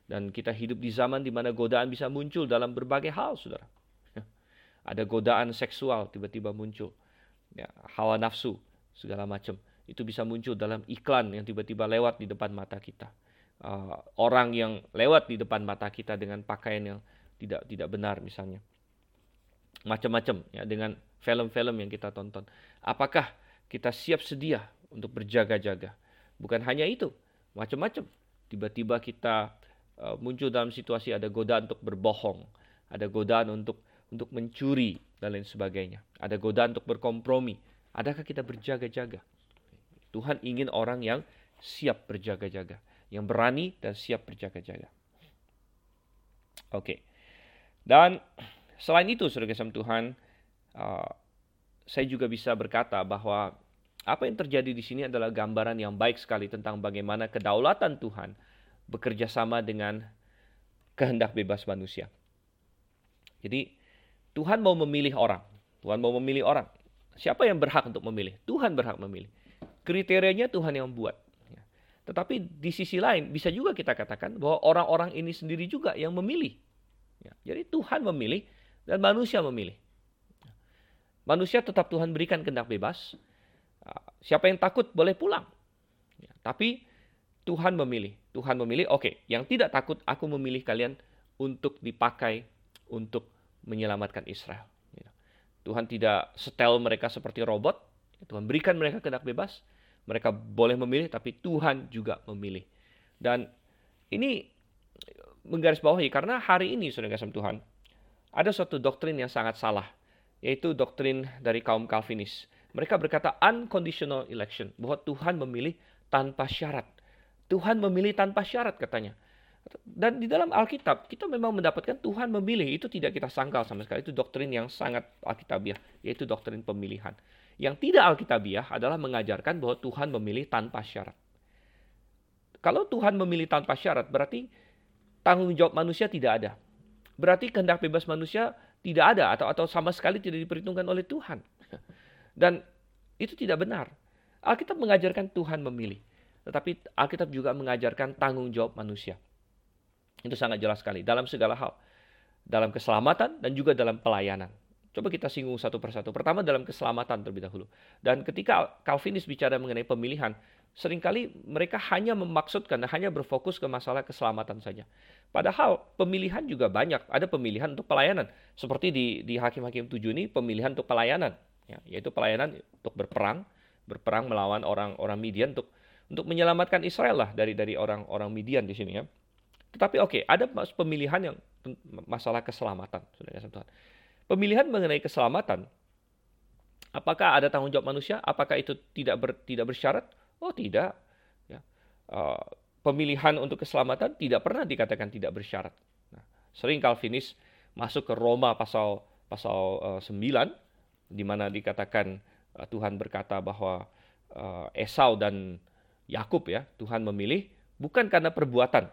Dan kita hidup di zaman di mana godaan bisa muncul dalam berbagai hal, saudara. Ada godaan seksual tiba-tiba muncul. Ya, hawa nafsu, segala macam. Itu bisa muncul dalam iklan yang tiba-tiba lewat di depan mata kita. Uh, orang yang lewat di depan mata kita dengan pakaian yang tidak tidak benar misalnya. Macam-macam ya dengan film-film yang kita tonton. Apakah kita siap sedia untuk berjaga-jaga? Bukan hanya itu, macam-macam. Tiba-tiba kita uh, muncul dalam situasi ada godaan untuk berbohong, ada godaan untuk untuk mencuri dan lain sebagainya. Ada godaan untuk berkompromi. Adakah kita berjaga-jaga? Tuhan ingin orang yang siap berjaga-jaga, yang berani dan siap berjaga-jaga. Oke. Okay. Dan selain itu, saudara kasih Tuhan, uh, saya juga bisa berkata bahwa apa yang terjadi di sini adalah gambaran yang baik sekali tentang bagaimana kedaulatan Tuhan bekerja sama dengan kehendak bebas manusia. Jadi Tuhan mau memilih orang. Tuhan mau memilih orang. Siapa yang berhak untuk memilih? Tuhan berhak memilih. Kriterianya Tuhan yang buat. Ya. Tetapi di sisi lain bisa juga kita katakan bahwa orang-orang ini sendiri juga yang memilih. Ya. Jadi Tuhan memilih dan manusia memilih. Manusia tetap Tuhan berikan kehendak bebas. Ah, siapa yang takut boleh pulang. Ya. Tapi Tuhan memilih. Tuhan memilih, oke, okay, yang tidak takut aku memilih kalian untuk dipakai untuk menyelamatkan Israel. Tuhan tidak setel mereka seperti robot. Tuhan berikan mereka kehendak bebas. Mereka boleh memilih, tapi Tuhan juga memilih. Dan ini menggarisbawahi karena hari ini, saudara kasih Tuhan, ada suatu doktrin yang sangat salah, yaitu doktrin dari kaum Calvinis. Mereka berkata unconditional election, bahwa Tuhan memilih tanpa syarat. Tuhan memilih tanpa syarat katanya. Dan di dalam Alkitab, kita memang mendapatkan Tuhan memilih. Itu tidak kita sangkal sama sekali. Itu doktrin yang sangat Alkitabiah, yaitu doktrin pemilihan. Yang tidak Alkitabiah adalah mengajarkan bahwa Tuhan memilih tanpa syarat. Kalau Tuhan memilih tanpa syarat, berarti tanggung jawab manusia tidak ada. Berarti kehendak bebas manusia tidak ada atau atau sama sekali tidak diperhitungkan oleh Tuhan. Dan itu tidak benar. Alkitab mengajarkan Tuhan memilih. Tetapi Alkitab juga mengajarkan tanggung jawab manusia. Itu sangat jelas sekali dalam segala hal. Dalam keselamatan dan juga dalam pelayanan. Coba kita singgung satu persatu. Pertama dalam keselamatan terlebih dahulu. Dan ketika Calvinis bicara mengenai pemilihan, sering kali mereka hanya memaksudkan hanya berfokus ke masalah keselamatan saja. Padahal pemilihan juga banyak. Ada pemilihan untuk pelayanan. Seperti di, di Hakim-Hakim 7 ini pemilihan untuk pelayanan. Ya, yaitu pelayanan untuk berperang. Berperang melawan orang-orang Midian untuk untuk menyelamatkan Israel lah dari dari orang-orang Midian di sini ya. Tetapi oke, okay, ada pemilihan yang masalah keselamatan, saudara. Pemilihan mengenai keselamatan, apakah ada tanggung jawab manusia? Apakah itu tidak ber, tidak bersyarat? Oh tidak. Ya. Uh, pemilihan untuk keselamatan tidak pernah dikatakan tidak bersyarat. Nah, sering Calvinis masuk ke Roma pasal pasal uh, 9 di mana dikatakan uh, Tuhan berkata bahwa uh, Esau dan Yakub ya Tuhan memilih bukan karena perbuatan.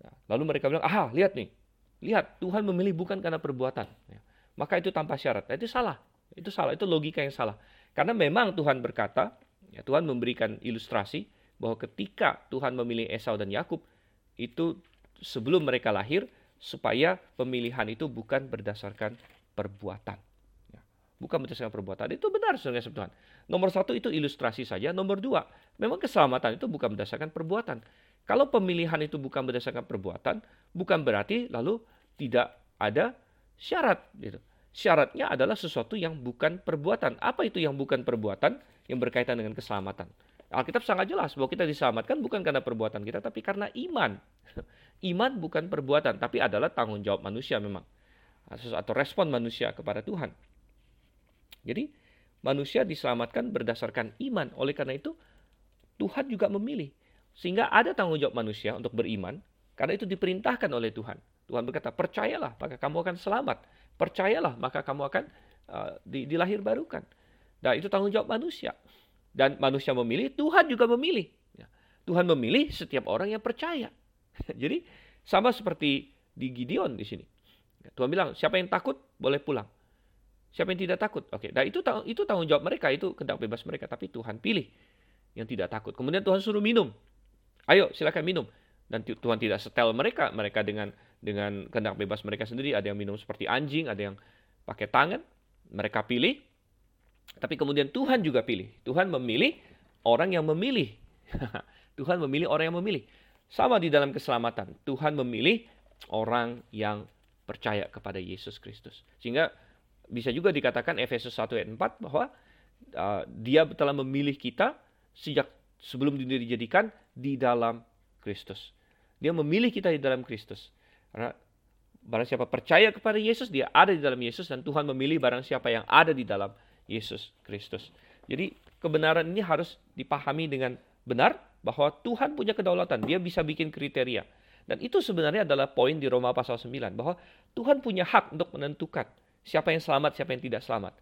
Ya. Lalu mereka bilang, ah lihat nih, lihat Tuhan memilih bukan karena perbuatan. Ya. Maka itu tanpa syarat. Nah, itu salah. Itu salah. Itu logika yang salah. Karena memang Tuhan berkata, ya, Tuhan memberikan ilustrasi bahwa ketika Tuhan memilih Esau dan Yakub itu sebelum mereka lahir supaya pemilihan itu bukan berdasarkan perbuatan bukan berdasarkan perbuatan. Itu benar saudara Tuhan. Nomor satu itu ilustrasi saja. Nomor dua, memang keselamatan itu bukan berdasarkan perbuatan. Kalau pemilihan itu bukan berdasarkan perbuatan, bukan berarti lalu tidak ada syarat. Gitu. Syaratnya adalah sesuatu yang bukan perbuatan. Apa itu yang bukan perbuatan? Yang berkaitan dengan keselamatan. Alkitab sangat jelas bahwa kita diselamatkan bukan karena perbuatan kita, tapi karena iman. Iman bukan perbuatan, tapi adalah tanggung jawab manusia memang. Atau respon manusia kepada Tuhan. Jadi manusia diselamatkan berdasarkan iman. Oleh karena itu Tuhan juga memilih. Sehingga ada tanggung jawab manusia untuk beriman. Karena itu diperintahkan oleh Tuhan. Tuhan berkata, percayalah maka kamu akan selamat. Percayalah maka kamu akan uh, dilahir barukan. Dan itu tanggung jawab manusia. Dan manusia memilih, Tuhan juga memilih. Ya. Tuhan memilih setiap orang yang percaya. Jadi sama seperti di Gideon di sini. Tuhan bilang, siapa yang takut boleh pulang. Siapa yang tidak takut? Oke, nah itu itu tanggung jawab mereka, itu kehendak bebas mereka. Tapi Tuhan pilih yang tidak takut. Kemudian Tuhan suruh minum. Ayo, silakan minum. Dan Tuhan tidak setel mereka, mereka dengan dengan kehendak bebas mereka sendiri. Ada yang minum seperti anjing, ada yang pakai tangan. Mereka pilih. Tapi kemudian Tuhan juga pilih. Tuhan memilih orang yang memilih. Tuhan memilih orang yang memilih. Sama di dalam keselamatan. Tuhan memilih orang yang percaya kepada Yesus Kristus. Sehingga bisa juga dikatakan Efesus 1 ayat 4 bahwa uh, dia telah memilih kita sejak sebelum dunia dijadikan di dalam Kristus. Dia memilih kita di dalam Kristus. Karena barang siapa percaya kepada Yesus, dia ada di dalam Yesus dan Tuhan memilih barang siapa yang ada di dalam Yesus Kristus. Jadi kebenaran ini harus dipahami dengan benar bahwa Tuhan punya kedaulatan, dia bisa bikin kriteria. Dan itu sebenarnya adalah poin di Roma pasal 9 bahwa Tuhan punya hak untuk menentukan siapa yang selamat, siapa yang tidak selamat.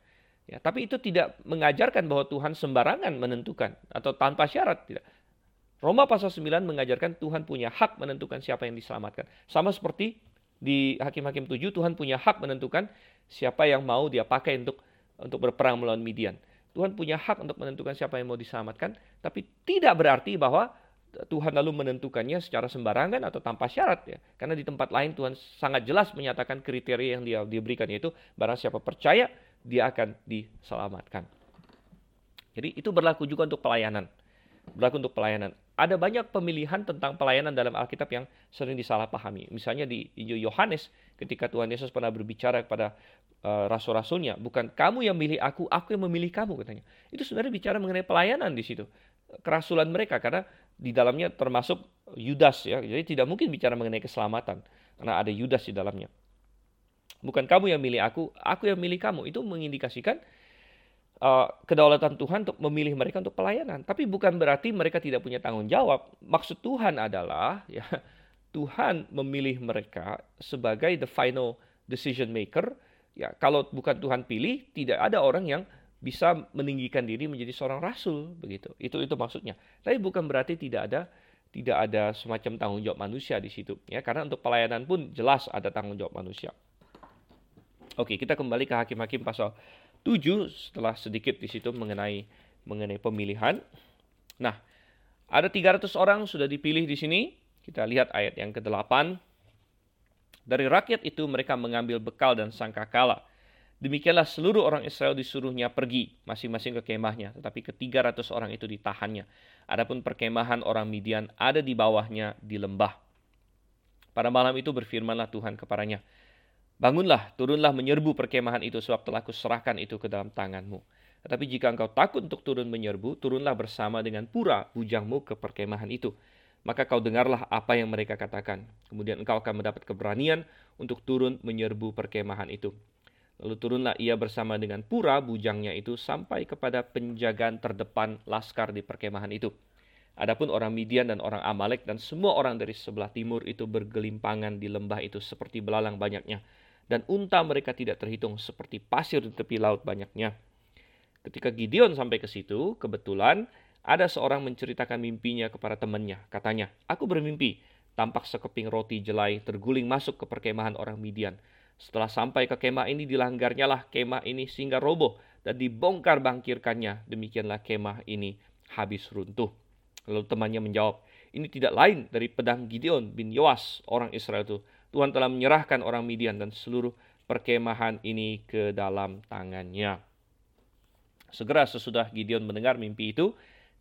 Ya, tapi itu tidak mengajarkan bahwa Tuhan sembarangan menentukan atau tanpa syarat tidak. Roma pasal 9 mengajarkan Tuhan punya hak menentukan siapa yang diselamatkan. Sama seperti Di Hakim-Hakim 7 Tuhan punya hak menentukan siapa yang mau dia pakai untuk untuk berperang melawan Midian. Tuhan punya hak untuk menentukan siapa yang mau diselamatkan, tapi tidak berarti bahwa Tuhan lalu menentukannya secara sembarangan atau tanpa syarat ya. Karena di tempat lain Tuhan sangat jelas menyatakan kriteria yang dia diberikan yaitu barang siapa percaya dia akan diselamatkan. Jadi itu berlaku juga untuk pelayanan. Berlaku untuk pelayanan. Ada banyak pemilihan tentang pelayanan dalam Alkitab yang sering disalahpahami. Misalnya di Injil Yohanes ketika Tuhan Yesus pernah berbicara kepada uh, rasul-rasulnya, bukan kamu yang memilih aku, aku yang memilih kamu katanya. Itu sebenarnya bicara mengenai pelayanan di situ. Kerasulan mereka karena di dalamnya termasuk Yudas ya. Jadi tidak mungkin bicara mengenai keselamatan karena ada Yudas di dalamnya. Bukan kamu yang milih aku, aku yang milih kamu. Itu mengindikasikan uh, kedaulatan Tuhan untuk memilih mereka untuk pelayanan. Tapi bukan berarti mereka tidak punya tanggung jawab. Maksud Tuhan adalah ya Tuhan memilih mereka sebagai the final decision maker Ya, kalau bukan Tuhan pilih, tidak ada orang yang bisa meninggikan diri menjadi seorang rasul begitu. Itu itu maksudnya. Tapi bukan berarti tidak ada tidak ada semacam tanggung jawab manusia di situ ya karena untuk pelayanan pun jelas ada tanggung jawab manusia. Oke, kita kembali ke hakim-hakim pasal 7 setelah sedikit di situ mengenai mengenai pemilihan. Nah, ada 300 orang sudah dipilih di sini. Kita lihat ayat yang ke-8 dari rakyat itu mereka mengambil bekal dan sangkakala. Demikianlah seluruh orang Israel disuruhnya pergi masing-masing ke kemahnya, tetapi ketiga ratus orang itu ditahannya. Adapun perkemahan orang Midian ada di bawahnya di lembah. Pada malam itu berfirmanlah Tuhan kepadanya, Bangunlah, turunlah menyerbu perkemahan itu sebab telah kuserahkan itu ke dalam tanganmu. Tetapi jika engkau takut untuk turun menyerbu, turunlah bersama dengan pura bujangmu ke perkemahan itu maka kau dengarlah apa yang mereka katakan. Kemudian engkau akan mendapat keberanian untuk turun menyerbu perkemahan itu. Lalu turunlah ia bersama dengan pura bujangnya itu sampai kepada penjagaan terdepan laskar di perkemahan itu. Adapun orang Midian dan orang Amalek dan semua orang dari sebelah timur itu bergelimpangan di lembah itu seperti belalang banyaknya. Dan unta mereka tidak terhitung seperti pasir di tepi laut banyaknya. Ketika Gideon sampai ke situ, kebetulan ada seorang menceritakan mimpinya kepada temannya. Katanya, aku bermimpi, tampak sekeping roti jelai terguling masuk ke perkemahan orang Midian. Setelah sampai ke kemah ini dilanggarnya lah kemah ini sehingga roboh dan dibongkar bangkirkannya. Demikianlah kemah ini habis runtuh. Lalu temannya menjawab, ini tidak lain dari pedang Gideon bin Yoas orang Israel itu. Tuhan telah menyerahkan orang Midian dan seluruh perkemahan ini ke dalam tangannya. Segera sesudah Gideon mendengar mimpi itu,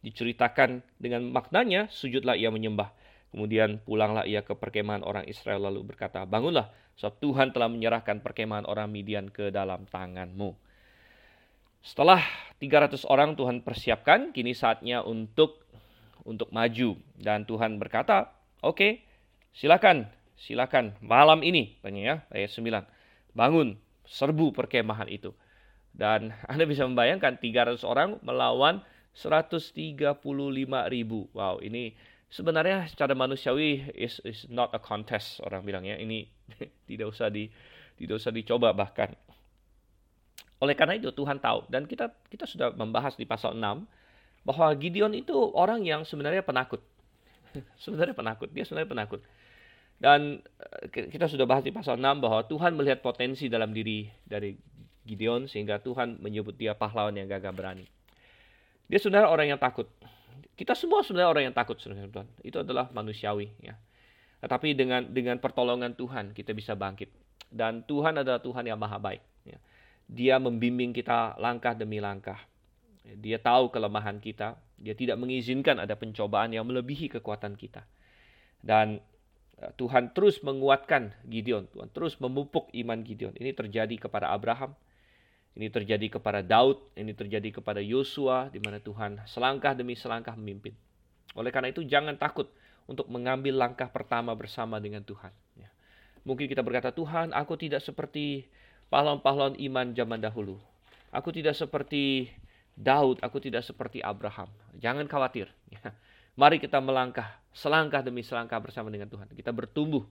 diceritakan dengan maknanya, sujudlah ia menyembah. Kemudian pulanglah ia ke perkemahan orang Israel lalu berkata, Bangunlah, sebab Tuhan telah menyerahkan perkemahan orang Midian ke dalam tanganmu. Setelah 300 orang Tuhan persiapkan, kini saatnya untuk untuk maju. Dan Tuhan berkata, oke, okay, silakan, silakan, malam ini, tanya ya, ayat 9, bangun, serbu perkemahan itu. Dan Anda bisa membayangkan 300 orang melawan 135 ribu. Wow, ini sebenarnya secara manusiawi is, is not a contest orang bilang ya. Ini tidak usah di tidak usah dicoba bahkan. Oleh karena itu Tuhan tahu dan kita kita sudah membahas di pasal 6 bahwa Gideon itu orang yang sebenarnya penakut. sebenarnya penakut, dia sebenarnya penakut. Dan eh, kita sudah bahas di pasal 6 bahwa Tuhan melihat potensi dalam diri dari Gideon sehingga Tuhan menyebut dia pahlawan yang gagah berani. Dia sebenarnya orang yang takut. Kita semua sebenarnya orang yang takut, saudara Itu adalah manusiawi, ya. Tetapi dengan dengan pertolongan Tuhan kita bisa bangkit. Dan Tuhan adalah Tuhan yang maha baik. Ya. Dia membimbing kita langkah demi langkah. Dia tahu kelemahan kita. Dia tidak mengizinkan ada pencobaan yang melebihi kekuatan kita. Dan Tuhan terus menguatkan Gideon. Tuhan terus memupuk iman Gideon. Ini terjadi kepada Abraham. Ini terjadi kepada Daud, ini terjadi kepada Yosua, di mana Tuhan selangkah demi selangkah memimpin. Oleh karena itu, jangan takut untuk mengambil langkah pertama bersama dengan Tuhan. Ya. Mungkin kita berkata, Tuhan, aku tidak seperti pahlawan-pahlawan iman zaman dahulu. Aku tidak seperti Daud, aku tidak seperti Abraham. Jangan khawatir. Ya. Mari kita melangkah, selangkah demi selangkah bersama dengan Tuhan. Kita bertumbuh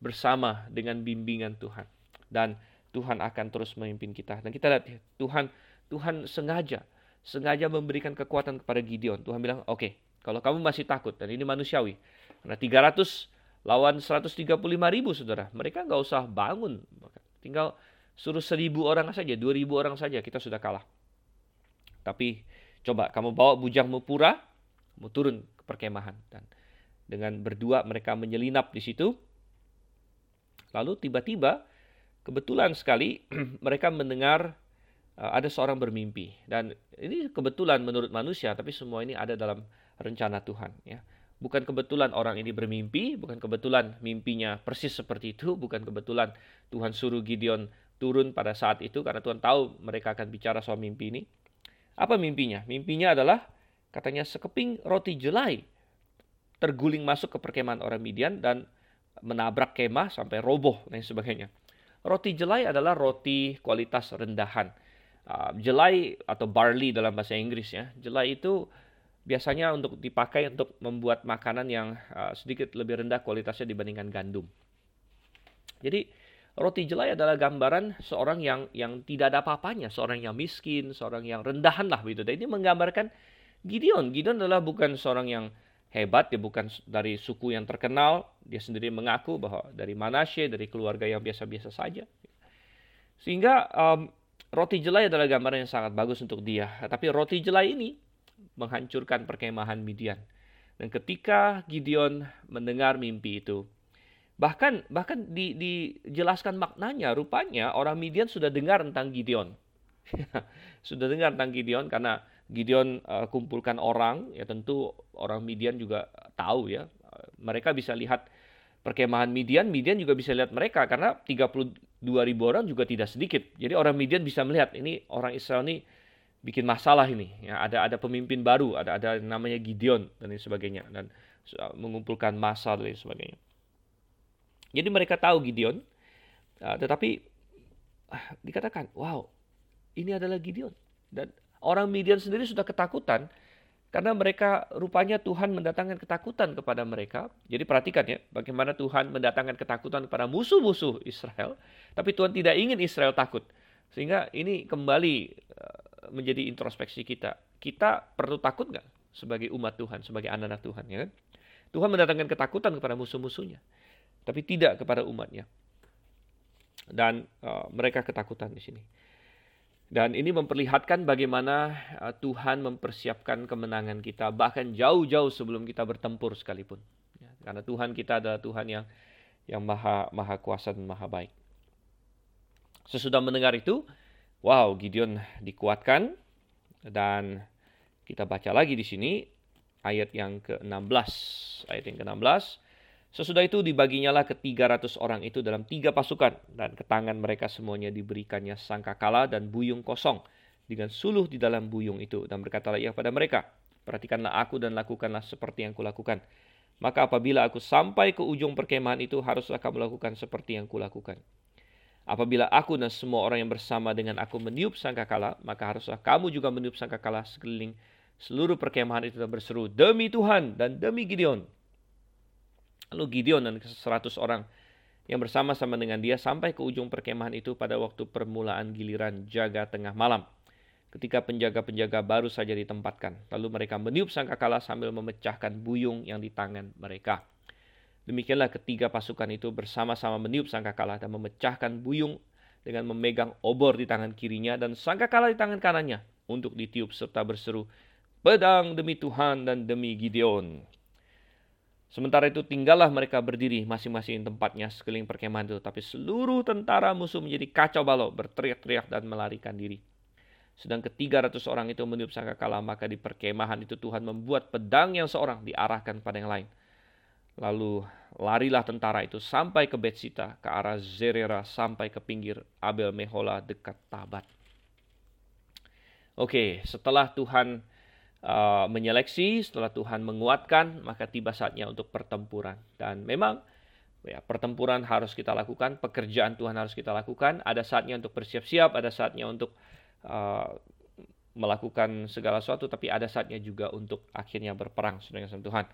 bersama dengan bimbingan Tuhan. Dan Tuhan akan terus memimpin kita. Dan kita lihat Tuhan Tuhan sengaja sengaja memberikan kekuatan kepada Gideon. Tuhan bilang, "Oke, okay, kalau kamu masih takut dan ini manusiawi. Karena 300 lawan 135 ribu saudara. Mereka nggak usah bangun. Tinggal suruh seribu orang saja, dua ribu orang saja kita sudah kalah. Tapi coba kamu bawa bujangmu pura, mau turun ke perkemahan. Dan dengan berdua mereka menyelinap di situ. Lalu tiba-tiba kebetulan sekali mereka mendengar uh, ada seorang bermimpi. Dan ini kebetulan menurut manusia, tapi semua ini ada dalam rencana Tuhan. Ya. Bukan kebetulan orang ini bermimpi, bukan kebetulan mimpinya persis seperti itu, bukan kebetulan Tuhan suruh Gideon turun pada saat itu karena Tuhan tahu mereka akan bicara soal mimpi ini. Apa mimpinya? Mimpinya adalah katanya sekeping roti jelai terguling masuk ke perkemahan orang Midian dan menabrak kemah sampai roboh dan sebagainya. Roti jelai adalah roti kualitas rendahan. Uh, jelai atau barley dalam bahasa Inggris ya. Jelai itu biasanya untuk dipakai untuk membuat makanan yang uh, sedikit lebih rendah kualitasnya dibandingkan gandum. Jadi roti jelai adalah gambaran seorang yang yang tidak ada apa-apanya, seorang yang miskin, seorang yang rendahan lah begitu. Dan ini menggambarkan Gideon. Gideon adalah bukan seorang yang hebat, dia bukan dari suku yang terkenal, dia sendiri mengaku bahwa dari Manasye, dari keluarga yang biasa-biasa saja. Sehingga um, roti jelai adalah gambaran yang sangat bagus untuk dia. Tapi roti jelai ini menghancurkan perkemahan Midian. Dan ketika Gideon mendengar mimpi itu, bahkan bahkan di, dijelaskan maknanya, rupanya orang Midian sudah dengar tentang Gideon. sudah dengar tentang Gideon karena Gideon uh, kumpulkan orang, ya tentu orang Midian juga tahu ya. Mereka bisa lihat perkemahan Midian, Midian juga bisa lihat mereka karena 32 ribu orang juga tidak sedikit. Jadi orang Midian bisa melihat ini orang Israel ini bikin masalah ini. Ya, ada ada pemimpin baru, ada ada namanya Gideon dan lain sebagainya dan mengumpulkan massa dan lain sebagainya. Jadi mereka tahu Gideon, uh, tetapi uh, dikatakan, wow, ini adalah Gideon. Dan orang Midian sendiri sudah ketakutan karena mereka rupanya Tuhan mendatangkan ketakutan kepada mereka. Jadi perhatikan ya, bagaimana Tuhan mendatangkan ketakutan kepada musuh-musuh Israel, tapi Tuhan tidak ingin Israel takut. Sehingga ini kembali menjadi introspeksi kita. Kita perlu takut nggak sebagai umat Tuhan, sebagai anak-anak Tuhan? Ya kan? Tuhan mendatangkan ketakutan kepada musuh-musuhnya, tapi tidak kepada umatnya. Dan uh, mereka ketakutan di sini. Dan ini memperlihatkan bagaimana uh, Tuhan mempersiapkan kemenangan kita, bahkan jauh-jauh sebelum kita bertempur sekalipun. Ya, karena Tuhan kita adalah Tuhan yang yang maha maha kuasa dan maha baik. Sesudah mendengar itu, Wow, Gideon dikuatkan dan kita baca lagi di sini ayat yang ke-16. Ayat yang ke-16. Sesudah itu dibaginya lah ke 300 orang itu dalam tiga pasukan dan ke tangan mereka semuanya diberikannya sangkakala dan buyung kosong dengan suluh di dalam buyung itu dan berkatalah ia kepada mereka, perhatikanlah aku dan lakukanlah seperti yang kulakukan. Maka apabila aku sampai ke ujung perkemahan itu haruslah kamu lakukan seperti yang kulakukan. Apabila aku dan semua orang yang bersama dengan aku meniup sangkakala, maka haruslah kamu juga meniup sangkakala sekeliling seluruh perkemahan itu dan berseru, Demi Tuhan dan demi Gideon. Lalu Gideon dan seratus orang yang bersama-sama dengan dia sampai ke ujung perkemahan itu pada waktu permulaan giliran jaga tengah malam. Ketika penjaga-penjaga baru saja ditempatkan. Lalu mereka meniup sangkakala sambil memecahkan buyung yang di tangan mereka. Demikianlah ketiga pasukan itu bersama-sama meniup sangkakala dan memecahkan buyung dengan memegang obor di tangan kirinya dan sangkakala di tangan kanannya untuk ditiup serta berseru, Pedang demi Tuhan dan demi Gideon. Sementara itu tinggallah mereka berdiri masing-masing tempatnya sekeliling perkemahan itu. Tapi seluruh tentara musuh menjadi kacau balau, berteriak-teriak dan melarikan diri. Sedang ketiga ratus orang itu meniup sangkakala, maka di perkemahan itu Tuhan membuat pedang yang seorang diarahkan pada yang lain. Lalu larilah tentara itu sampai ke Betsita, ke arah Zerera, sampai ke pinggir Abel Mehola dekat Tabat. Oke, setelah Tuhan uh, menyeleksi, setelah Tuhan menguatkan, maka tiba saatnya untuk pertempuran. Dan memang ya, pertempuran harus kita lakukan, pekerjaan Tuhan harus kita lakukan. Ada saatnya untuk bersiap-siap, ada saatnya untuk uh, melakukan segala sesuatu, tapi ada saatnya juga untuk akhirnya berperang, saudara Tuhan.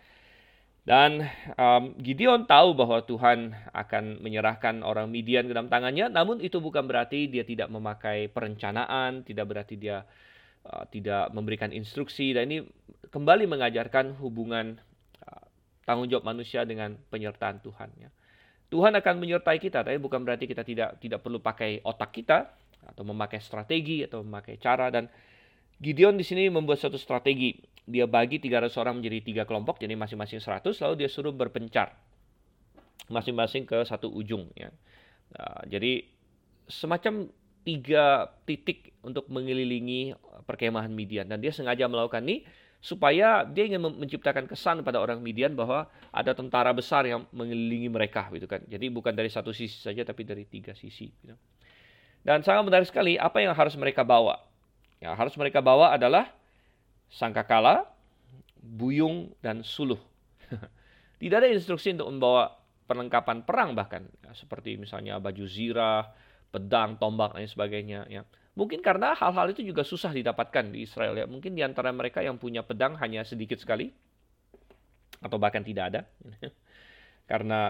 Dan um, Gideon tahu bahwa Tuhan akan menyerahkan orang Midian ke dalam tangannya, namun itu bukan berarti dia tidak memakai perencanaan, tidak berarti dia uh, tidak memberikan instruksi. Dan ini kembali mengajarkan hubungan uh, tanggung jawab manusia dengan penyertaan Tuhan. Ya. Tuhan akan menyertai kita, tapi bukan berarti kita tidak tidak perlu pakai otak kita atau memakai strategi atau memakai cara dan Gideon di sini membuat satu strategi. Dia bagi 300 orang menjadi tiga kelompok, jadi masing-masing 100, lalu dia suruh berpencar masing-masing ke satu ujung. Ya. Nah, jadi semacam tiga titik untuk mengelilingi perkemahan Midian dan dia sengaja melakukan ini supaya dia ingin menciptakan kesan pada orang Midian bahwa ada tentara besar yang mengelilingi mereka gitu kan. Jadi bukan dari satu sisi saja tapi dari tiga sisi. Gitu. Dan sangat menarik sekali apa yang harus mereka bawa. Yang harus mereka bawa adalah sangkakala, buyung, dan suluh. Tidak ada instruksi untuk membawa perlengkapan perang bahkan. Ya, seperti misalnya baju zirah, pedang, tombak, dan sebagainya. Ya. Mungkin karena hal-hal itu juga susah didapatkan di Israel. ya. Mungkin di antara mereka yang punya pedang hanya sedikit sekali. Atau bahkan tidak ada. karena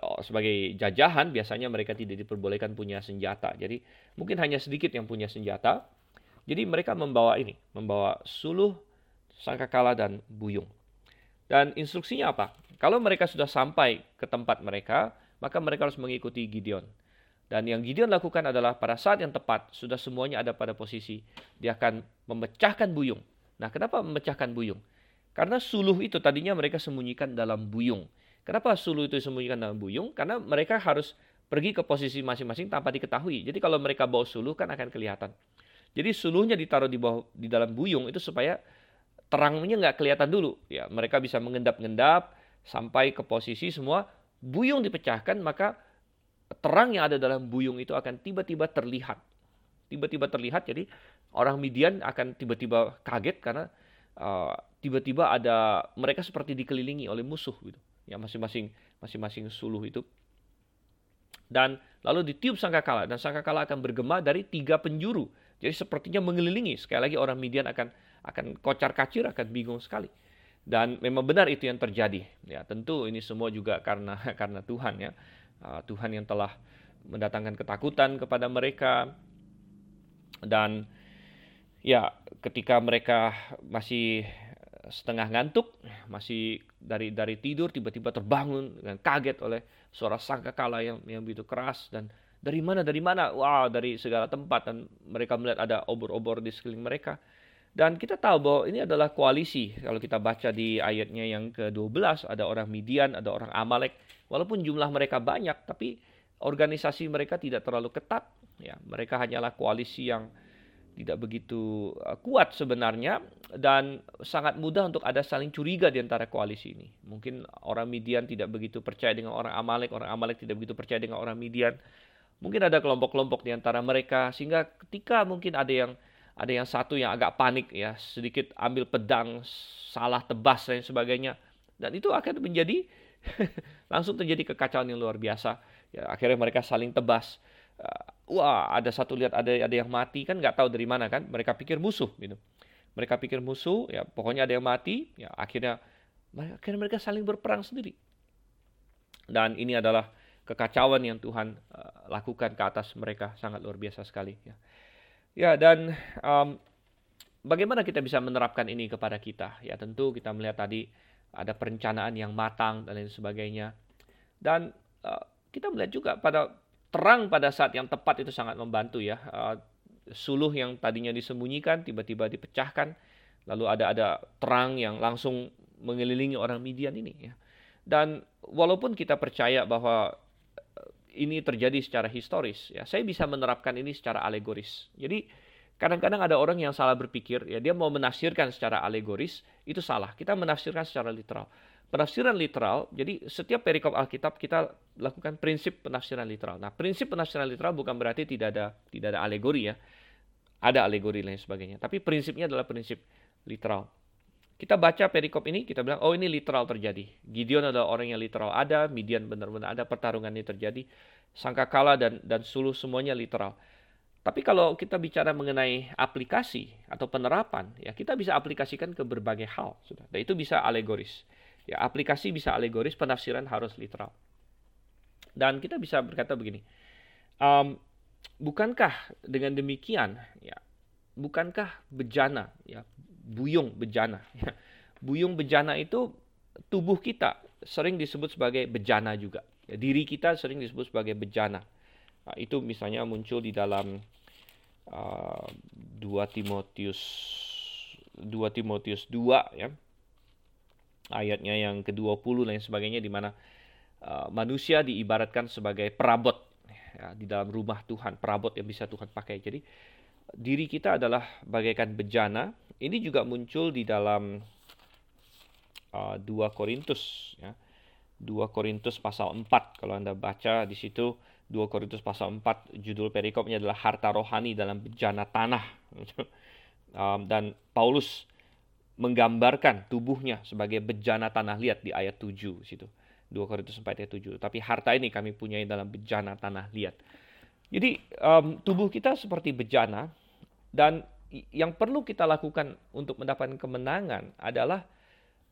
uh, sebagai jajahan biasanya mereka tidak diperbolehkan punya senjata. Jadi mungkin hanya sedikit yang punya senjata. Jadi mereka membawa ini, membawa suluh, sangkakala dan buyung. Dan instruksinya apa? Kalau mereka sudah sampai ke tempat mereka, maka mereka harus mengikuti Gideon. Dan yang Gideon lakukan adalah pada saat yang tepat, sudah semuanya ada pada posisi, dia akan memecahkan buyung. Nah, kenapa memecahkan buyung? Karena suluh itu tadinya mereka sembunyikan dalam buyung. Kenapa suluh itu disembunyikan dalam buyung? Karena mereka harus pergi ke posisi masing-masing tanpa diketahui. Jadi kalau mereka bawa suluh kan akan kelihatan. Jadi suluhnya ditaruh di bawah di dalam buyung itu supaya terangnya nggak kelihatan dulu. Ya, mereka bisa mengendap-endap sampai ke posisi semua buyung dipecahkan maka terang yang ada dalam buyung itu akan tiba-tiba terlihat. Tiba-tiba terlihat jadi orang Midian akan tiba-tiba kaget karena uh, tiba-tiba ada mereka seperti dikelilingi oleh musuh gitu ya masing-masing masing-masing suluh itu. Dan lalu ditiup sangkakala dan sangkakala akan bergema dari tiga penjuru. Jadi sepertinya mengelilingi. Sekali lagi orang Midian akan akan kocar kacir akan bingung sekali. Dan memang benar itu yang terjadi. Ya tentu ini semua juga karena karena Tuhan ya Tuhan yang telah mendatangkan ketakutan kepada mereka. Dan ya ketika mereka masih setengah ngantuk, masih dari dari tidur tiba-tiba terbangun dengan kaget oleh suara sangkakala yang yang begitu keras. Dan dari mana dari mana? Wah dari segala tempat. Dan mereka melihat ada obor-obor di sekeliling mereka dan kita tahu bahwa ini adalah koalisi kalau kita baca di ayatnya yang ke-12 ada orang Midian ada orang Amalek walaupun jumlah mereka banyak tapi organisasi mereka tidak terlalu ketat ya mereka hanyalah koalisi yang tidak begitu uh, kuat sebenarnya dan sangat mudah untuk ada saling curiga di antara koalisi ini. Mungkin orang Midian tidak begitu percaya dengan orang Amalek, orang Amalek tidak begitu percaya dengan orang Midian. Mungkin ada kelompok-kelompok di antara mereka sehingga ketika mungkin ada yang ada yang satu yang agak panik ya, sedikit ambil pedang, salah tebas dan sebagainya. Dan itu akan menjadi langsung terjadi kekacauan yang luar biasa. Ya, akhirnya mereka saling tebas. Uh, wah ada satu lihat ada ada yang mati kan nggak tahu dari mana kan. Mereka pikir musuh gitu. Mereka pikir musuh ya pokoknya ada yang mati ya akhirnya akhirnya mereka saling berperang sendiri. Dan ini adalah kekacauan yang Tuhan uh, lakukan ke atas mereka. Sangat luar biasa sekali ya ya dan um, bagaimana kita bisa menerapkan ini kepada kita ya tentu kita melihat tadi ada perencanaan yang matang dan lain sebagainya dan uh, kita melihat juga pada terang pada saat yang tepat itu sangat membantu ya. Uh, suluh yang tadinya disembunyikan tiba-tiba dipecahkan, lalu ada ada terang yang langsung mengelilingi orang Midian ini ya. Dan walaupun kita percaya bahwa ini terjadi secara historis ya, saya bisa menerapkan ini secara alegoris. Jadi kadang-kadang ada orang yang salah berpikir ya dia mau menafsirkan secara alegoris itu salah. Kita menafsirkan secara literal penafsiran literal, jadi setiap perikop Alkitab kita lakukan prinsip penafsiran literal. Nah, prinsip penafsiran literal bukan berarti tidak ada tidak ada alegori ya. Ada alegori lain sebagainya, tapi prinsipnya adalah prinsip literal. Kita baca perikop ini, kita bilang, oh ini literal terjadi. Gideon adalah orang yang literal ada, Midian benar-benar ada, pertarungan ini terjadi. Sangkakala dan dan suluh semuanya literal. Tapi kalau kita bicara mengenai aplikasi atau penerapan, ya kita bisa aplikasikan ke berbagai hal, sudah. Dan itu bisa alegoris. Ya, aplikasi bisa alegoris, penafsiran harus literal. Dan kita bisa berkata begini, um, bukankah dengan demikian, ya, bukankah bejana, ya, buyung bejana, ya, buyung bejana itu tubuh kita, sering disebut sebagai bejana juga. Ya, diri kita sering disebut sebagai bejana. Nah, itu misalnya muncul di dalam uh, 2 Timotius 2 Timotius 2 ya. Ayatnya yang ke-20 dan sebagainya di mana uh, manusia diibaratkan sebagai perabot ya, di dalam rumah Tuhan, perabot yang bisa Tuhan pakai. Jadi diri kita adalah bagaikan bejana. Ini juga muncul di dalam uh, 2 Korintus ya. 2 Korintus pasal 4 kalau Anda baca di situ 2 Korintus pasal 4 judul perikopnya adalah harta rohani dalam bejana tanah. Um, dan Paulus menggambarkan tubuhnya sebagai bejana tanah. Liat di ayat 7 situ. 2 Korintus 4 ayat 7 tapi harta ini kami punyai dalam bejana tanah. Liat jadi um, tubuh kita seperti bejana dan yang perlu kita lakukan untuk mendapatkan kemenangan adalah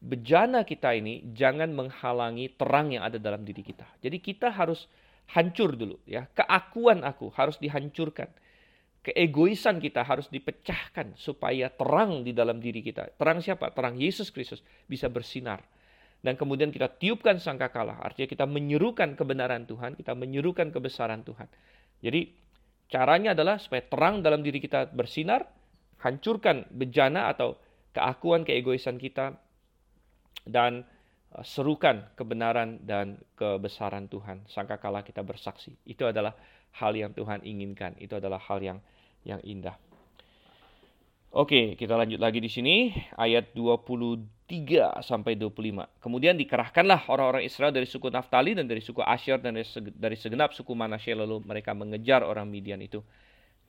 bejana kita ini jangan menghalangi terang yang ada dalam diri kita. Jadi kita harus hancur dulu ya. Keakuan aku harus dihancurkan. Keegoisan kita harus dipecahkan supaya terang di dalam diri kita. Terang siapa? Terang Yesus Kristus bisa bersinar. Dan kemudian kita tiupkan sangkakala. Artinya kita menyerukan kebenaran Tuhan, kita menyerukan kebesaran Tuhan. Jadi caranya adalah supaya terang dalam diri kita bersinar, hancurkan bejana atau keakuan keegoisan kita, dan uh, serukan kebenaran dan kebesaran Tuhan. Sangka kala kita bersaksi. Itu adalah hal yang Tuhan inginkan. Itu adalah hal yang yang indah. Oke, kita lanjut lagi di sini ayat 23 sampai 25. Kemudian dikerahkanlah orang-orang Israel dari suku Naftali dan dari suku Asyar dan dari segenap suku Manasye lalu mereka mengejar orang Midian itu.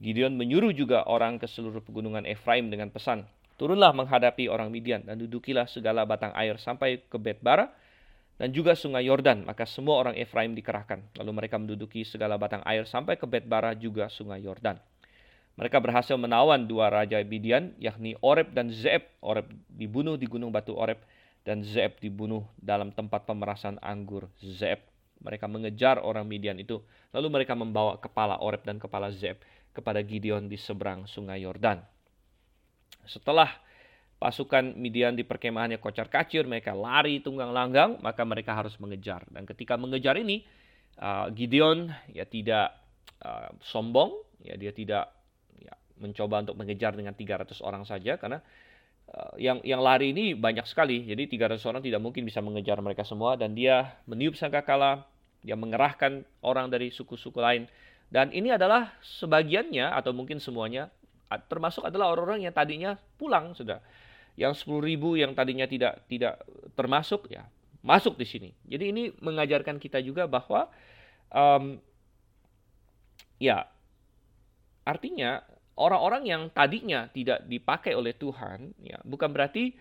Gideon menyuruh juga orang ke seluruh pegunungan Efraim dengan pesan, Turunlah menghadapi orang Midian dan dudukilah segala batang air sampai ke Betbara dan juga sungai Yordan. Maka semua orang Efraim dikerahkan. Lalu mereka menduduki segala batang air sampai ke Betbara juga sungai Yordan. Mereka berhasil menawan dua raja Midian, yakni Oreb dan Zeb. Oreb dibunuh di gunung batu Oreb dan Zeb dibunuh dalam tempat pemerasan anggur Zeb. Mereka mengejar orang Midian itu. Lalu mereka membawa kepala Oreb dan kepala Zeb kepada Gideon di seberang sungai Yordan. Setelah pasukan Midian di perkemahannya kocar kacir, mereka lari tunggang langgang, maka mereka harus mengejar. Dan ketika mengejar ini, uh, Gideon ya tidak uh, sombong, ya dia tidak mencoba untuk mengejar dengan 300 orang saja karena uh, yang yang lari ini banyak sekali. Jadi 300 orang tidak mungkin bisa mengejar mereka semua dan dia meniup sangkakala, dia mengerahkan orang dari suku-suku lain dan ini adalah sebagiannya atau mungkin semuanya termasuk adalah orang-orang yang tadinya pulang sudah. Yang 10 ribu yang tadinya tidak tidak termasuk ya masuk di sini. Jadi ini mengajarkan kita juga bahwa um, ya artinya orang-orang yang tadinya tidak dipakai oleh Tuhan ya bukan berarti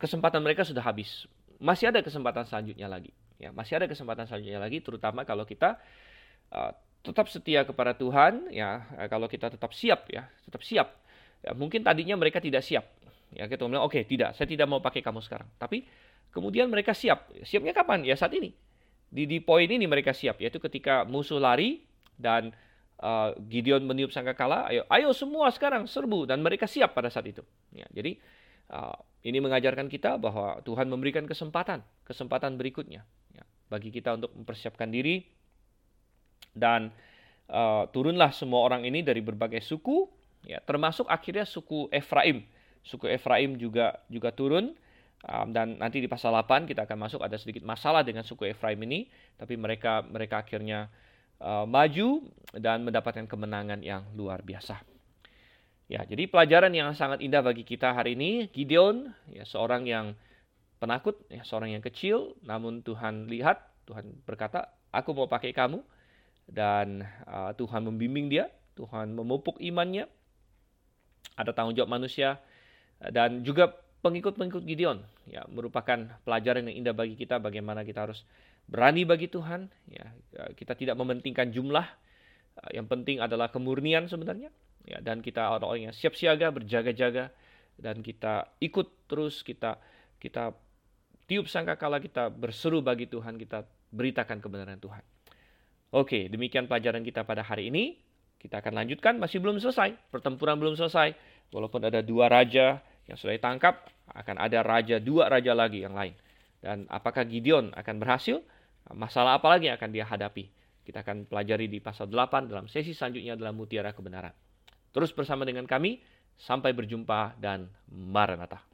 kesempatan mereka sudah habis. Masih ada kesempatan selanjutnya lagi. Ya, masih ada kesempatan selanjutnya lagi terutama kalau kita uh, tetap setia kepada Tuhan ya. Eh, kalau kita tetap siap ya tetap siap. Ya mungkin tadinya mereka tidak siap ya kita bilang oke okay, tidak saya tidak mau pakai kamu sekarang. Tapi kemudian mereka siap. Siapnya kapan? Ya saat ini. Di di poin ini mereka siap yaitu ketika musuh lari dan uh, Gideon meniup sangkakala ayo ayo semua sekarang serbu dan mereka siap pada saat itu ya jadi uh, ini mengajarkan kita bahwa Tuhan memberikan kesempatan kesempatan berikutnya ya, bagi kita untuk mempersiapkan diri dan uh, turunlah semua orang ini dari berbagai suku, ya, termasuk akhirnya suku Efraim. Suku Efraim juga juga turun. Um, dan nanti di pasal 8 kita akan masuk ada sedikit masalah dengan suku Efraim ini, tapi mereka mereka akhirnya uh, maju dan mendapatkan kemenangan yang luar biasa. Ya, jadi pelajaran yang sangat indah bagi kita hari ini, Gideon, ya seorang yang penakut, ya seorang yang kecil, namun Tuhan lihat, Tuhan berkata, "Aku mau pakai kamu." dan uh, Tuhan membimbing dia, Tuhan memupuk imannya. Ada tanggung jawab manusia dan juga pengikut-pengikut Gideon ya merupakan pelajaran yang indah bagi kita bagaimana kita harus berani bagi Tuhan ya kita tidak mementingkan jumlah yang penting adalah kemurnian sebenarnya ya dan kita orang-orang yang siap siaga berjaga-jaga dan kita ikut terus kita kita tiup sangkakala kita berseru bagi Tuhan kita beritakan kebenaran Tuhan Oke, demikian pelajaran kita pada hari ini. Kita akan lanjutkan, masih belum selesai. Pertempuran belum selesai. Walaupun ada dua raja yang sudah ditangkap, akan ada raja dua raja lagi yang lain. Dan apakah Gideon akan berhasil? Masalah apa lagi yang akan dia hadapi? Kita akan pelajari di pasal 8 dalam sesi selanjutnya dalam Mutiara Kebenaran. Terus bersama dengan kami, sampai berjumpa dan Maranatha.